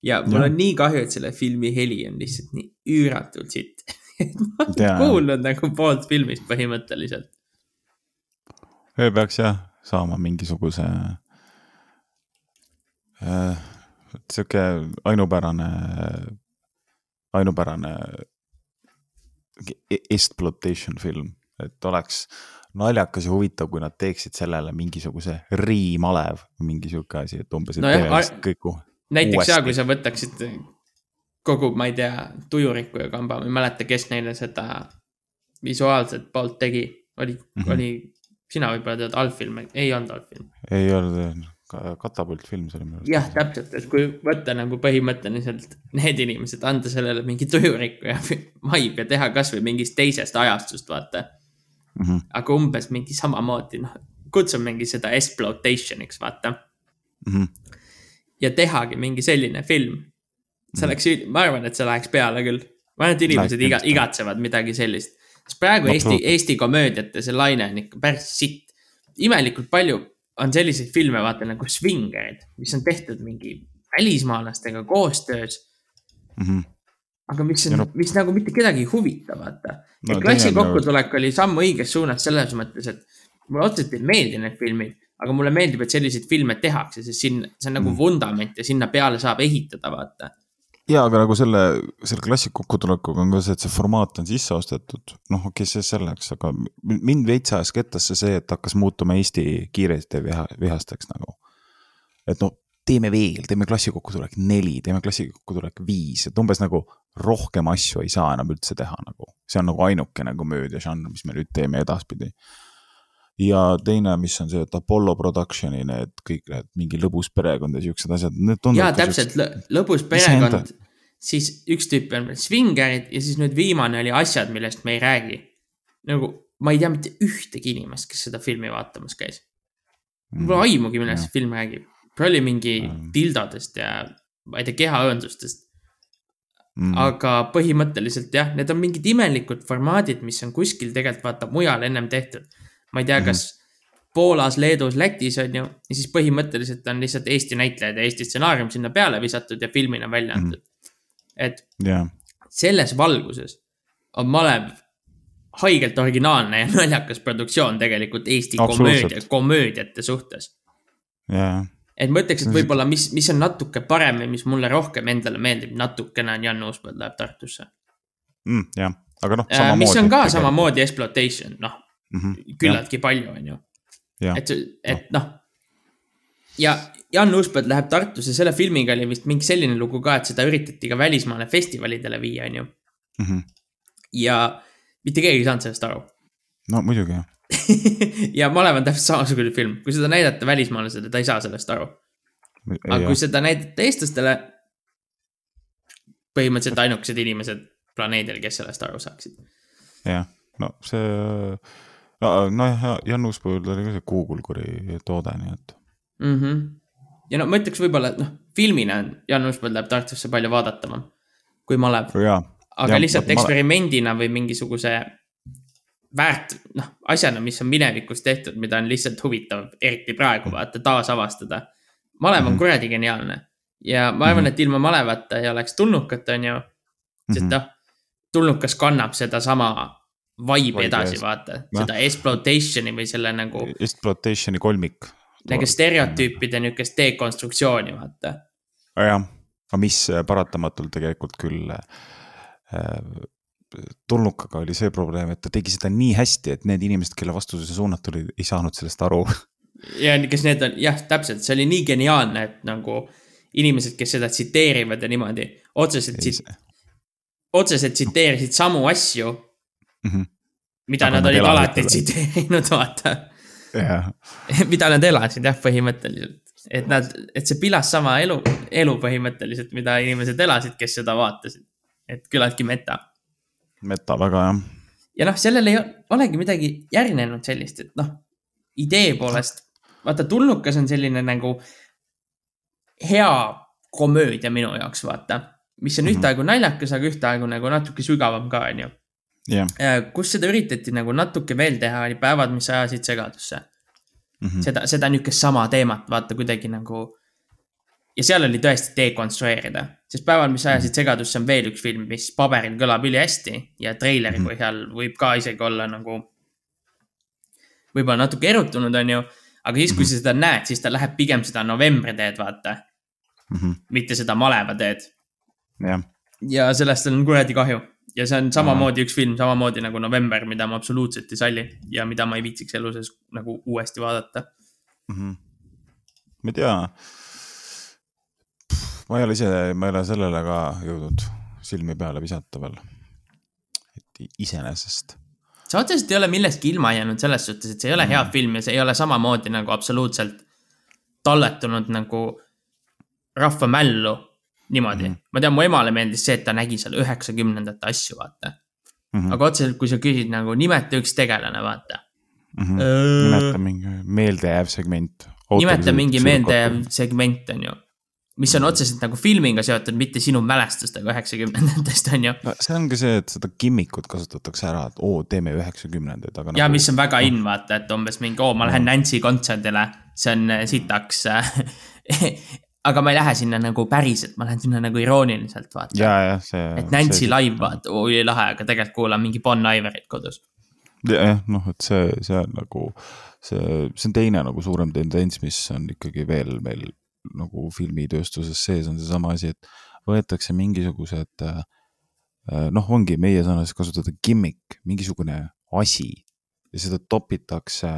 ja mul ja. on nii kahju, et selle filmi heli on lihtsalt nii üüratult sitt et ma olen kuulnud nagu poolt filmist põhimõtteliselt
peaks jah saama mingisuguse äh, sihuke ainupärane, ainupärane exploitation film, et oleks naljakas ja huvitav, kui nad teeksid sellele mingisuguse riimalev, mingi sihuke asi, et umbes no, kõik.
näiteks ja kui sa võtaksid kogu, ma ei tea, Tujuriku ja Kamba, ma ei mäleta, kes neile seda visuaalset poolt tegi, oli mm, -hmm. oli sina võib-olla tead allfilme, ei olnud allfilm.
ei olnud, katapultfilm see oli minu
arust. jah, täpselt, et kui võtta nagu põhimõtteliselt need inimesed, anda sellele mingi tujurikku ja vaib ja teha kasvõi mingist teisest ajastust, vaata mm. -hmm. aga umbes mingi samamoodi, noh, kutsumegi seda exploitation'iks, vaata mm. -hmm. ja tehagi mingi selline film. see oleks mm, -hmm. ma arvan, et see läheks peale küll. ma arvan, et inimesed iga, igatsevad midagi sellist sest praegu no, Eesti, Eesti komöödiate see laine on ikka päris sitt. imelikult palju on selliseid filme, vaata nagu Svingerid, mis on tehtud mingi välismaalastega koostöös mm. -hmm. Aga mis on no., mis nagu mitte kedagi ei huvita, vaata no,. klassi kokkutulek oli samm õiges suunas selles mõttes, et mulle otseselt ei meeldi need filmid, aga mulle meeldib, et selliseid filme tehakse, sest siin, see on nagu mm. vundament ja sinna peale saab ehitada, vaata
ja, aga nagu selle, selle klassi kokkutulekuga on ka see, et see formaat on sisse ostetud, noh, okei okay,, see selleks, aga mind veits ajas kettasse see, et hakkas muutuma Eesti kiiresti viha, vihasteks nagu. et noh, teeme veel, teeme klassi kokkutulek neli, teeme klassi kokkutulek viis, et umbes nagu rohkem asju ei saa enam üldse teha nagu. see on nagu ainukene komöödia žanr, mis me nüüd teeme edaspidi ja teine, mis on see, et Apollo Production'i need kõik need mingi lõbus perekond ja siuksed asjad.
ja täpselt lõ, lõbus perekond, siis üks tüüp on Swingerid ja siis nüüd viimane oli Asjad, millest me ei räägi. nagu ma ei tea mitte ühtegi inimest, kes seda filmi vaatamas käis. mul pole mm, aimugi, millest see film räägib. Oli mingi mm. tildadest ja ma ei tea, kehaõõndustest mm.. aga põhimõtteliselt jah, need on mingid imelikud formaadid, mis on kuskil tegelikult vaata mujal ennem tehtud ma ei tea mm, -hmm. kas Poolas, Leedus, Lätis on ju, ja siis põhimõtteliselt on lihtsalt Eesti näitlejad ja Eesti stsenaarium sinna peale visatud ja filmina välja antud mm. et yeah. selles valguses on Malev haigelt originaalne ja naljakas produktsioon tegelikult Eesti komöödia, komöödiate suhtes
yeah..
Et ma ütleks, et võib-olla, mis, mis on natuke parem ja mis mulle rohkem endale meeldib, natukene on Jan Uuspõld läheb Tartusse
mm,. jah, aga noh.
mis on ka tegelikult. samamoodi exploitation, noh mm -hmm. küllaltki palju, on ju. et, et noh. ja Jan Uuspõld läheb Tartusse, selle filmiga oli vist mingi selline lugu ka, et seda üritati ka välismaale festivalidele viia, on ju. -hmm. ja mitte keegi ei saanud sellest aru.
no muidugi jah
ja Malev on täpselt samasugune film, kui seda näidata välismaalasele, ta ei saa sellest aru. aga ja. kui seda näidata eestlastele, põhimõtteliselt ainukesed inimesed planeedil, kes sellest aru saaksid.
jah, no see nojah, Janus puhul oli ka see Google-kuri toode, nii et
mm. -hmm. ja no ma ütleks võib-olla, et noh, filmina on Janus Põld läheb Tartusse palju vaadatavam kui Malev. aga ja, lihtsalt ma, eksperimendina või mingisuguse väärt, noh, asjana, mis on minevikus tehtud, mida on lihtsalt huvitav, eriti praegu mm. vaata, taasavastada. Malev on -hmm. kuradi geniaalne ja ma arvan -hmm. et ilma Malevata ei oleks tulnukat, on ju. sest mhm. noh, tulnukas kannab sedasama vibe edasi, vaata, seda exploitation'i või selle nagu.
Exploitation'i kolmik.
nagu stereotüüpide niukest dekonstruktsiooni, vaata.
jah, aga mis äh, paratamatult tegelikult küll äh, tulnukaga oli see probleem, et ta tegi seda nii hästi, et need inimesed, kelle vastu see suunatud oli, ei saanud sellest aru.
ja kes need on, jah, täpselt, see oli nii geniaalne, et nagu inimesed, kes seda tsiteerivad ja niimoodi otseselt, otseselt tsiteerisid samu asju mm. -hmm. mida Aga nad olid alati tsiteerinud, vaata yeah. mida nad elasid jah, põhimõtteliselt. et nad, et see pilas sama elu, elu põhimõtteliselt, mida inimesed elasid, kes seda vaatasid. et küllaltki meta.
Meta väga jah.
ja noh, sellel ei olegi midagi järgnenud sellist, et noh, idee poolest, vaata tulnukas on selline nagu hea komöödia minu jaoks, vaata. mis on mm -hmm. ühtaegu naljakas, aga ühtaegu nagu natuke sügavam ka, onju kus seda üritati nagu natuke veel teha, oli Päevad, mis ajasid segadusse mm. -hmm. seda, seda niisugust sama teemat, vaata kuidagi nagu. ja seal oli tõesti dekonstrueerida, sest Päevad, mis ajasid segadusse on veel üks film, mis paberil kõlab ülihästi ja treileri mm -hmm. põhjal võib ka isegi olla nagu. võib-olla natuke erutunud, on ju, aga siis, kui mm -hmm. sa seda näed, siis ta läheb pigem seda novembri teed, vaata mm. -hmm. mitte seda maleva teed. ja sellest on kuradi kahju ja see on samamoodi Aha. üks film, samamoodi nagu November, mida ma absoluutselt ei salli ja mida ma ei viitsiks elu sees nagu uuesti vaadata
mm. -hmm. ma ei tea. Ma ei ole ise, ma ei ole sellele ka jõudnud silmi peale visata veel. et iseenesest.
sa otseselt ei ole millestki ilma jäänud selles suhtes, et see ei ole mm hea film ja see ei ole samamoodi nagu absoluutselt talletunud nagu rahva mällu niimoodi mm, -hmm. ma tean, mu emale meeldis see, et ta nägi seal üheksakümnendate asju, vaata mm. -hmm. aga otseselt, kui sa küsid nagu nimeta üks tegelane, vaata
mm. -hmm. Öö... nimeta mingi meeldejääv segment.
nimeta mingi meeldejääv segment, on ju. Mis on otseselt nagu filmiga seotud, mitte sinu mälestustega üheksakümnendatest, on ju.
no see ongi see, et seda gimmikut kasutatakse ära, et oo, teeme üheksakümnendaid, aga.
ja nagu... mis on väga in, vaata, et umbes mingi, oo, ma lähen Nancy kontserdile, see on sitaks aga ma ei lähe sinna nagu päriselt, ma lähen sinna nagu irooniliselt vaata.
ja, jah, see.
et Nancy see, live vaata, oi lahe, aga tegelikult kuulan mingi Bon Iverit kodus.
jah, noh, et see, see on nagu see, see on teine nagu suurem tendents, mis on ikkagi veel meil nagu filmitööstuses sees on seesama asi, et võetakse mingisugused äh, noh, ongi meie sõnades kasutada gimmick, mingisugune asi ja seda topitakse,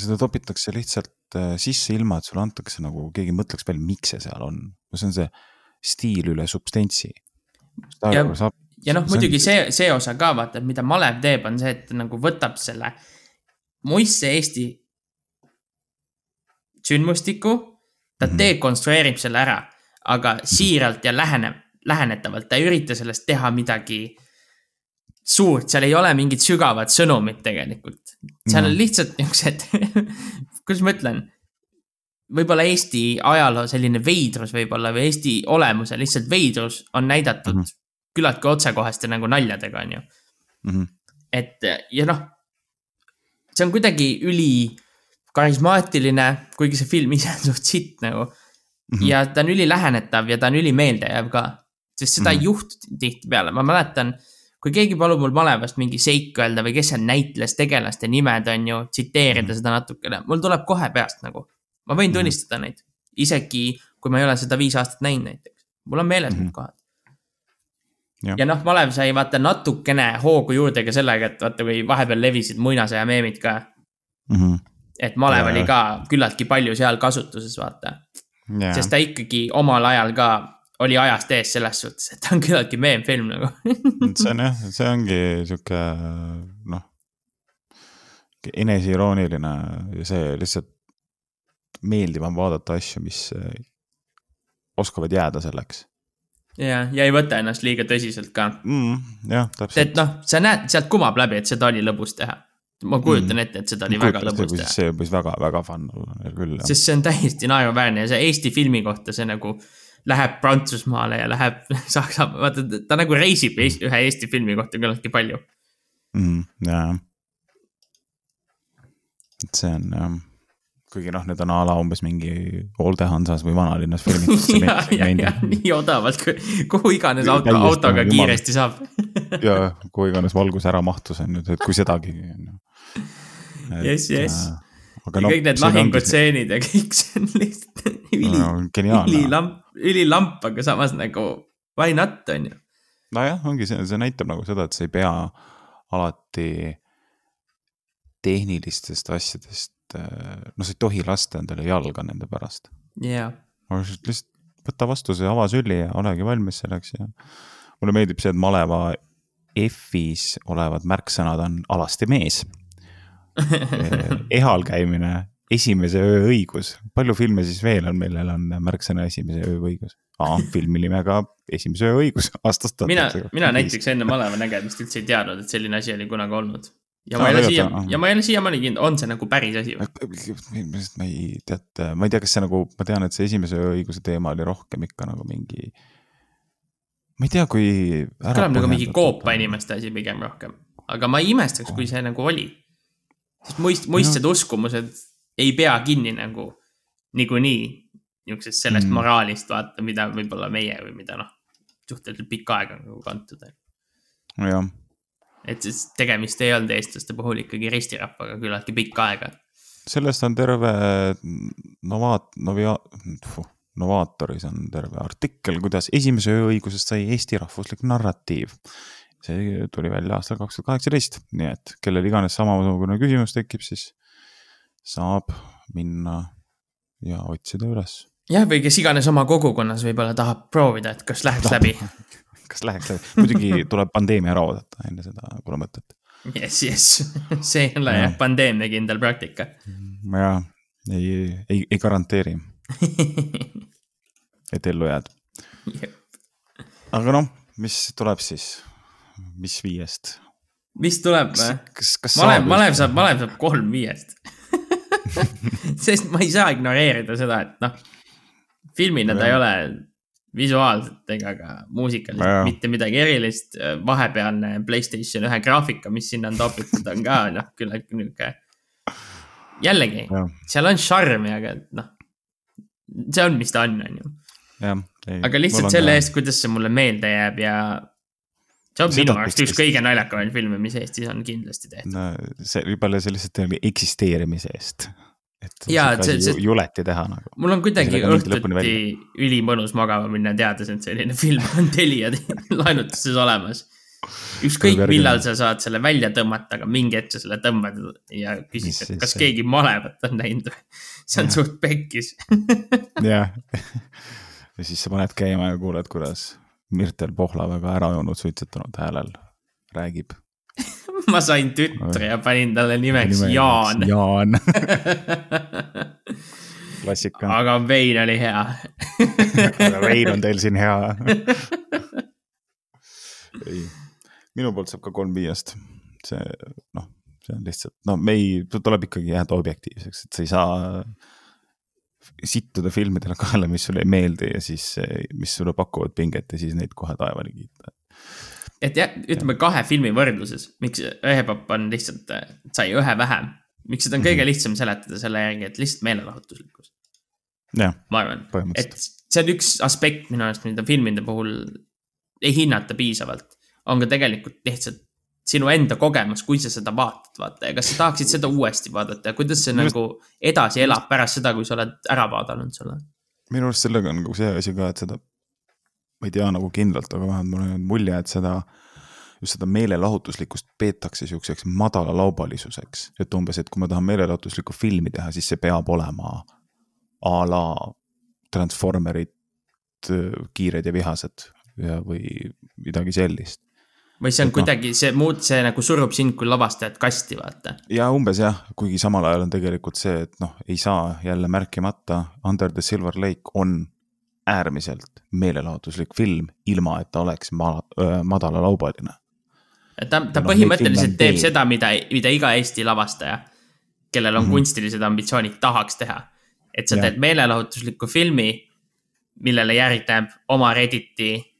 seda topitakse lihtsalt Äh, sisse, ilma et sulle antakse nagu keegi mõtleks välja, miks see seal on. see on see stiil üle substantsi.
ja, saab, ja noh, muidugi see, see osa ka vaata, et mida malev teeb, on see, et nagu võtab selle muistse Eesti sündmustiku, ta mm -hmm. dekonstrueerib selle ära, aga siiralt ja läheneb, lähenetavalt, ta ei ürita sellest teha midagi suurt, seal ei ole mingit sügavat sõnumit tegelikult. seal on mhm. lihtsalt niisugused kuidas ma ütlen, võib-olla Eesti ajaloo selline veidrus võib-olla või Eesti olemuse lihtsalt veidrus on näidatud mm -hmm. küllaltki otsekohaste nagu naljadega, on ju mm. -hmm. et ja noh, see on kuidagi üli karismaatiline, kuigi see film ise on suht sitt nagu mm. -hmm. ja ta on ülilähenetav ja ta on ülimeeldejääv ka, sest seda mm -hmm. ei juhtu tihtipeale, ma mäletan kui keegi palub mul malevast mingi seik öelda või kes seal näitles, tegelaste nimed on ju, tsiteerida mm. seda natukene, mul tuleb kohe peast nagu. ma võin mm. tunnistada neid, isegi kui ma ei ole seda viis aastat näinud näiteks, mul on meeles need mm. kohad. ja, ja noh, malev sai vaata natukene hoogu juurde ka sellega, et vaata, kui vahepeal levisid muinasõja meemid ka mm. -hmm. Et malev oli ka küllaltki palju seal kasutuses, vaata. sest ta ikkagi omal ajal ka oli ajast ees selles suhtes, et ta on küllaltki meemfilm nagu
see on jah, see ongi sihuke noh, eneseirooniline ja see lihtsalt meeldiv on vaadata asju, mis eh, oskavad jääda selleks.
ja, ja ei võta ennast liiga tõsiselt ka
mm,. jah, täpselt.
et noh, sa näed, sealt kumab läbi, et seda oli lõbus teha. Ma kujutan ette, et seda oli ma väga lõbus teha.
see võis väga, väga fun olla küll.
sest see on täiesti naeruväärne ja see Eesti filmi kohta see nagu läheb Prantsusmaale ja läheb Saksamaale, vaata ta nagu reisib Eesti, ühe Eesti filmi kohta küllaltki palju
mm,. jaa. et see on jah, kuigi noh, need on a la umbes mingi Olde Hansas või vanalinnas filmid
ja, ja, ja nii odavalt, kuhu iganes auto, autoga kiiresti saab
ja kuhu iganes valgus ära mahtus on ju, et kui sedagi on ju.
Jess, jess ja no, kõik need lahingutseenid ja kõik see on lihtsalt üli no,, ülilamp, ülilamp, aga samas nagu why not, on ju.
nojah, ongi see, see näitab nagu seda, et sa ei pea alati tehnilistest asjadest, noh, sa ei tohi lasta endale jalga nende pärast. yeah.. lihtsalt võta vastu see avasüli ja olegi valmis selleks ja mulle meeldib see, et maleva F-is olevad märksõnad on alasti mees ehal käimine, esimese öö õigus, palju filme siis veel on, millel on märksõna esimese öö õigus? aa, filmi nimega Esimese öö õigus aastast.
mina, mina näiteks enne maleva nägemist üldse ei teadnud, et selline asi oli kunagi olnud. ja ma ei ole siia, ja ma ei ole siiamaani kindel, on see nagu päris asi
või? ma ei tea, ma ei tea, kas see nagu, ma tean, et see esimese õiguse teema oli rohkem ikka nagu mingi ma ei tea, kui.
kõlab nagu mingi koopa inimeste asi pigem rohkem, aga ma ei imestaks, kui see nagu oli. Sest muist-, muistsed no. uskumused ei pea kinni nagu niikuinii niisugusest sellest mm. moraalist vaata, mida võib-olla meie või mida noh, suhteliselt pikka aega nagu kantud.
jah.
et siis tegemist ei olnud eestlaste puhul ikkagi ristirahvaga küllaltki pikka aega.
sellest on terve novaat-, novia-, Novaatoris on terve artikkel, kuidas esimese ööõigusest sai Eesti rahvuslik narratiiv. See tuli välja aastal kaks tuhat kaheksateist, nii et kellel iganes samasugune küsimus tekib, siis saab minna ja otsida üles.
Jah, või kes iganes oma kogukonnas võib-olla tahab proovida, et kas läheks läbi.
Kas läheks läbi, muidugi tuleb pandeemia ära oodata, enne seda pole mõtet.
jess, jess, see ei ole jah pandeemia kindel praktika.
jaa, ei, ei, ei garanteeri. Et ellu jääd. aga noh, mis tuleb siis, mis viiest?
mis tuleb või? kas, kas Malev, Malev saab, Malev saab kolm viiest sest ma ei saa ignoreerida seda, et noh filmina ta ei ole visuaalselt ega ka muusikaliselt mitte midagi erilist. vahepealne Playstation ühe graafika, mis sinna on topitud, on ka noh, küllaltki nihuke. jällegi, seal on šarmi, aga noh, see on, mis ta on, on ju. aga lihtsalt selle eest, kuidas see mulle meelde jääb ja see on minu arust üks kõige naljakamaid filme, mis Eestis on kindlasti tehtud
no,. see võib-olla see lihtsalt eksisteerimise eest et ja, see, see, juleti teha nagu.
mul on kuidagi õhtuti ülimõnus magama minna, teades, et selline film on Telia laenutuses olemas. ükskõik millal sa saad selle välja tõmmata, aga mingi hetk sa selle tõmbad ja küsid, et kas see? keegi malevat on näinud või. see on ja. suht pekkis
jah, ja siis sa paned käima ja kuuled, kuidas Mirtel Pohla väga ära joonud suitsetanud häälel räägib
ma sain tütre ja panin talle nimeks Nime, Jaan.
Jaan klassika.
aga vein oli hea
aga vein on teil siin hea ei, minu poolt saab ka kolm viiest. see noh, see on lihtsalt, no me ei, tuleb ikkagi jääda objektiivseks, et sa ei saa sittuda filmidele kaela, mis sulle ei meeldi ja siis, mis sulle pakuvad pinget ja siis neid kohe taevani kiita
et jah, ütleme kahe filmi võrdluses, miks Õhepapp on lihtsalt, sai ühe vähem. miks seda on kõige mhm. lihtsam seletada selle järgi, et lihtsalt meelelahutuslikkus. ma arvan, et see on üks aspekt minu arust, mida filmide puhul ei hinnata piisavalt. on ka tegelikult lihtsalt sinu enda kogemus, kui sa seda vaatad, vaata ja kas sa tahaksid seda uuesti vaadata ja kuidas see Minust... nagu edasi elab pärast seda, kui sa oled ära vaadanud selle.
minu arust sellega on nagu see asi ka, et seda ma ei tea nagu kindlalt, aga vähemalt mul on jäänud mulje, et seda, just seda meelelahutuslikkust peetakse sihukeseks madalalaubalisuseks. et umbes, et kui ma tahan meelelahutuslikku filmi teha, siis see peab olema a la Transformerid, kiired ja vihased ja, või midagi sellist
või see on et kuidagi no,, see muud, see nagu surub sind kui lavastajat kasti, vaata.
ja umbes jah, kuigi samal ajal on tegelikult see, et noh, ei saa jälle märkimata, Under the Silver Lake on äärmiselt meelelahutuslik film, ilma et ta oleks ma-, madalalaubaline.
ta, ta no, põhimõtteliselt teeb seda, mida, mida iga Eesti lavastaja, kellel on mm -hmm. kunstilised ambitsioonid, tahaks teha. et sa ja. teed meelelahutusliku filmi, millele järgneb oma Redditi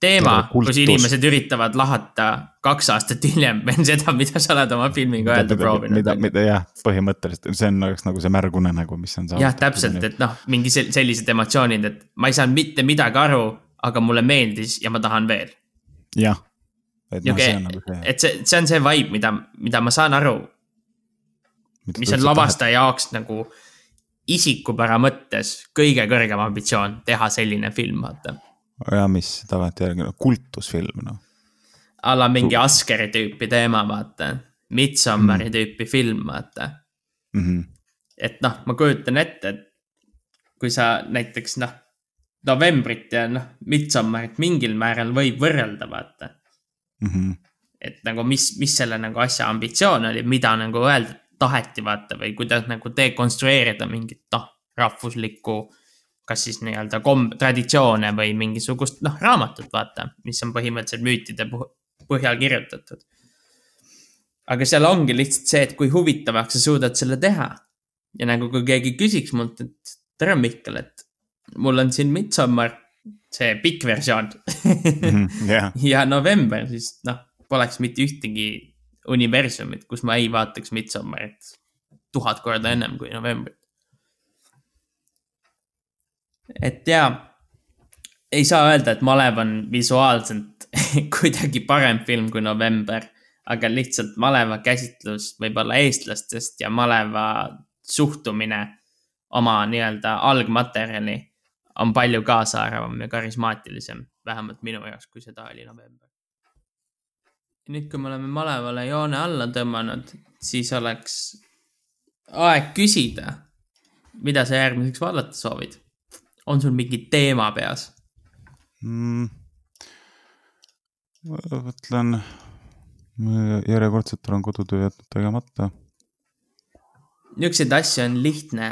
teema, kus inimesed üritavad lahata kaks aastat hiljem veel seda, mida sa oled oma filmiga öelda proovinud.
mida, mida jah, põhimõtteliselt see on oleks nagu see märgunenägu, mis on.
jah, täpselt, et noh, mingi sellised emotsioonid, et ma ei saanud mitte midagi aru, aga mulle meeldis ja ma tahan veel.
jah.
et noh, see on nagu see. et see, see on see vibe, mida, mida ma saan aru. mis on lavastaja jaoks nagu isikupära mõttes kõige kõrgem ambitsioon teha selline film, vaata
ja mis tagantjärgi, no kultusfilm, noh.
a la mingi Askeri tüüpi teema, vaata. Midsommari mm. tüüpi film, vaata
mm. -hmm.
et noh, ma kujutan ette, et kui sa näiteks noh, novembrit ja noh, Midsommarit mingil määral võib võrrelda, vaata
mm. -hmm.
et nagu mis, mis selle nagu asja ambitsioon oli, mida nagu öelda taheti, vaata, või kuidas nagu dekonstrueerida mingit noh, rahvuslikku kas siis nii-öelda kom-, traditsioone või mingisugust, noh, raamatut, vaata, mis on põhimõtteliselt müütide põhjal kirjutatud. aga seal ongi lihtsalt see, et kui huvitavaks sa suudad selle teha. ja nagu kui keegi küsiks mult, et tere, Mihkel, et mul on siin Midsommar, see pikk versioon
yeah.
ja november, siis noh, poleks mitte ühtegi universumit, kus ma ei vaataks Midsommarit tuhat korda ennem kui novembrit. Et jaa, ei saa öelda, et Malev on visuaalselt kuidagi parem film kui November, aga lihtsalt Maleva käsitlus võib-olla eestlastest ja Maleva suhtumine oma nii-öelda algmaterjali on palju kaasaarvam ja karismaatilisem, vähemalt minu jaoks, kui seda oli November nüüd, kui me oleme malevale joone alla tõmmanud, siis oleks aeg küsida, mida sa järgmiseks vaadata soovid. On sul mingi teema peas
mm.? ma mõtlen, järjekordselt olen kodutöö jätnud tegemata.
niisuguseid asju on lihtne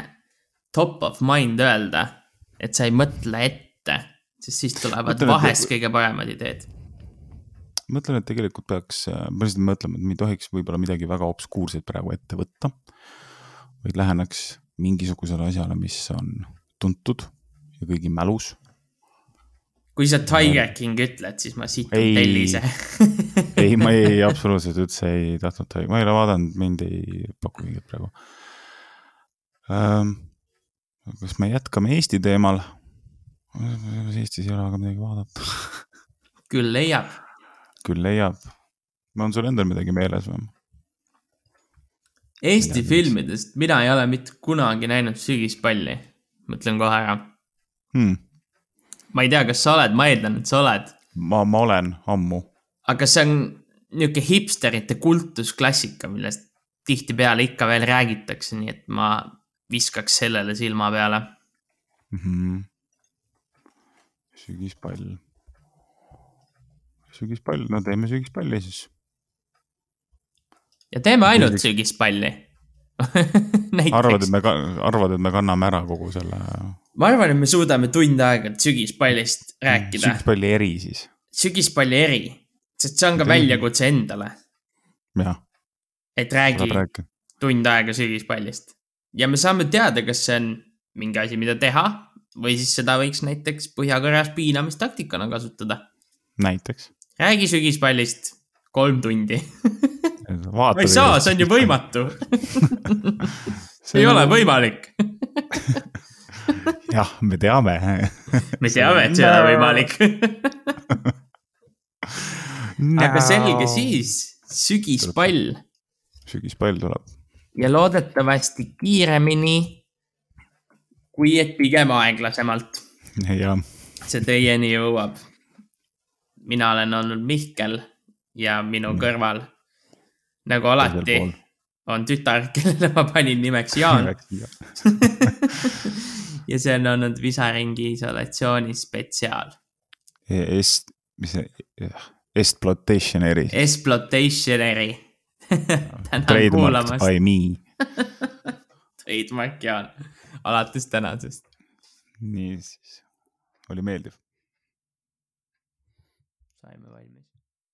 top of mind öelda, et sa ei mõtle ette, sest siis tulevad mõtlen, vahest et... kõige paremad ideed
mõtlen, et tegelikult peaks, ma lihtsalt mõtlen, et me ei tohiks võib-olla midagi väga obskuurset praegu ette võtta. vaid läheneks mingisugusele asjale, mis on tuntud ja kõigi mälus.
kui sa Tiger King ütled, siis ma situn tellise
ei, ma ei, absoluutselt üldse ei tahtnud ma ei ole vaadanud, mind ei paku mingit praegu ähm,. kas me jätkame Eesti teemal? Eestis ei ole väga midagi vaadata
küll leiab
küll leiab. on sul endal midagi meeles või?
Eesti midagi filmidest, mina ei ole mitte kunagi näinud Sügispalli, mõtlen kohe ära
hmm..
ma ei tea, kas sa oled, ma eeldan, et sa oled.
ma, ma olen ammu.
aga see on niisugune hipsterite kultusklassika, millest tihtipeale ikka veel räägitakse, nii et ma viskaks sellele silma peale
mm. -hmm. sügispall sügispall, no teeme sügispalli siis.
ja teeme ainult Sügis... sügispalli
arvad, et me, arvad, et me kanname ära kogu selle?
ma arvan, et me suudame tund aega sügispallist rääkida.
sügispalli eri siis.
sügispalli eri, sest see on ka Teine. väljakutse endale.
jah.
et räägi tund aega sügispallist ja me saame teada, kas see on mingi asi, mida teha või siis seda võiks näiteks Põhja-Koreas piinamistaktikana kasutada.
näiteks
räägi sügispallist kolm tundi ma ei saa, see on ju võimatu ei ole võimalik
jah, me teame
me teame, et see ei ole võimalik aga selge siis, sügispall.
sügispall tuleb.
ja loodetavasti kiiremini, kui et pigem aeglasemalt.
jah.
see teieni jõuab mina olen olnud Mihkel ja minu mm. kõrval, nagu alati, on tütar, kellele ma panin nimeks Jaan ja see on olnud Visaringi isolatsiooni spetsiaal.
Est, mis see, Estplotationary.
Estplotationary
tänan kuulamast. by me
Trademark Jaan, alates tänasest.
niisiis, oli meeldiv
saime valmis.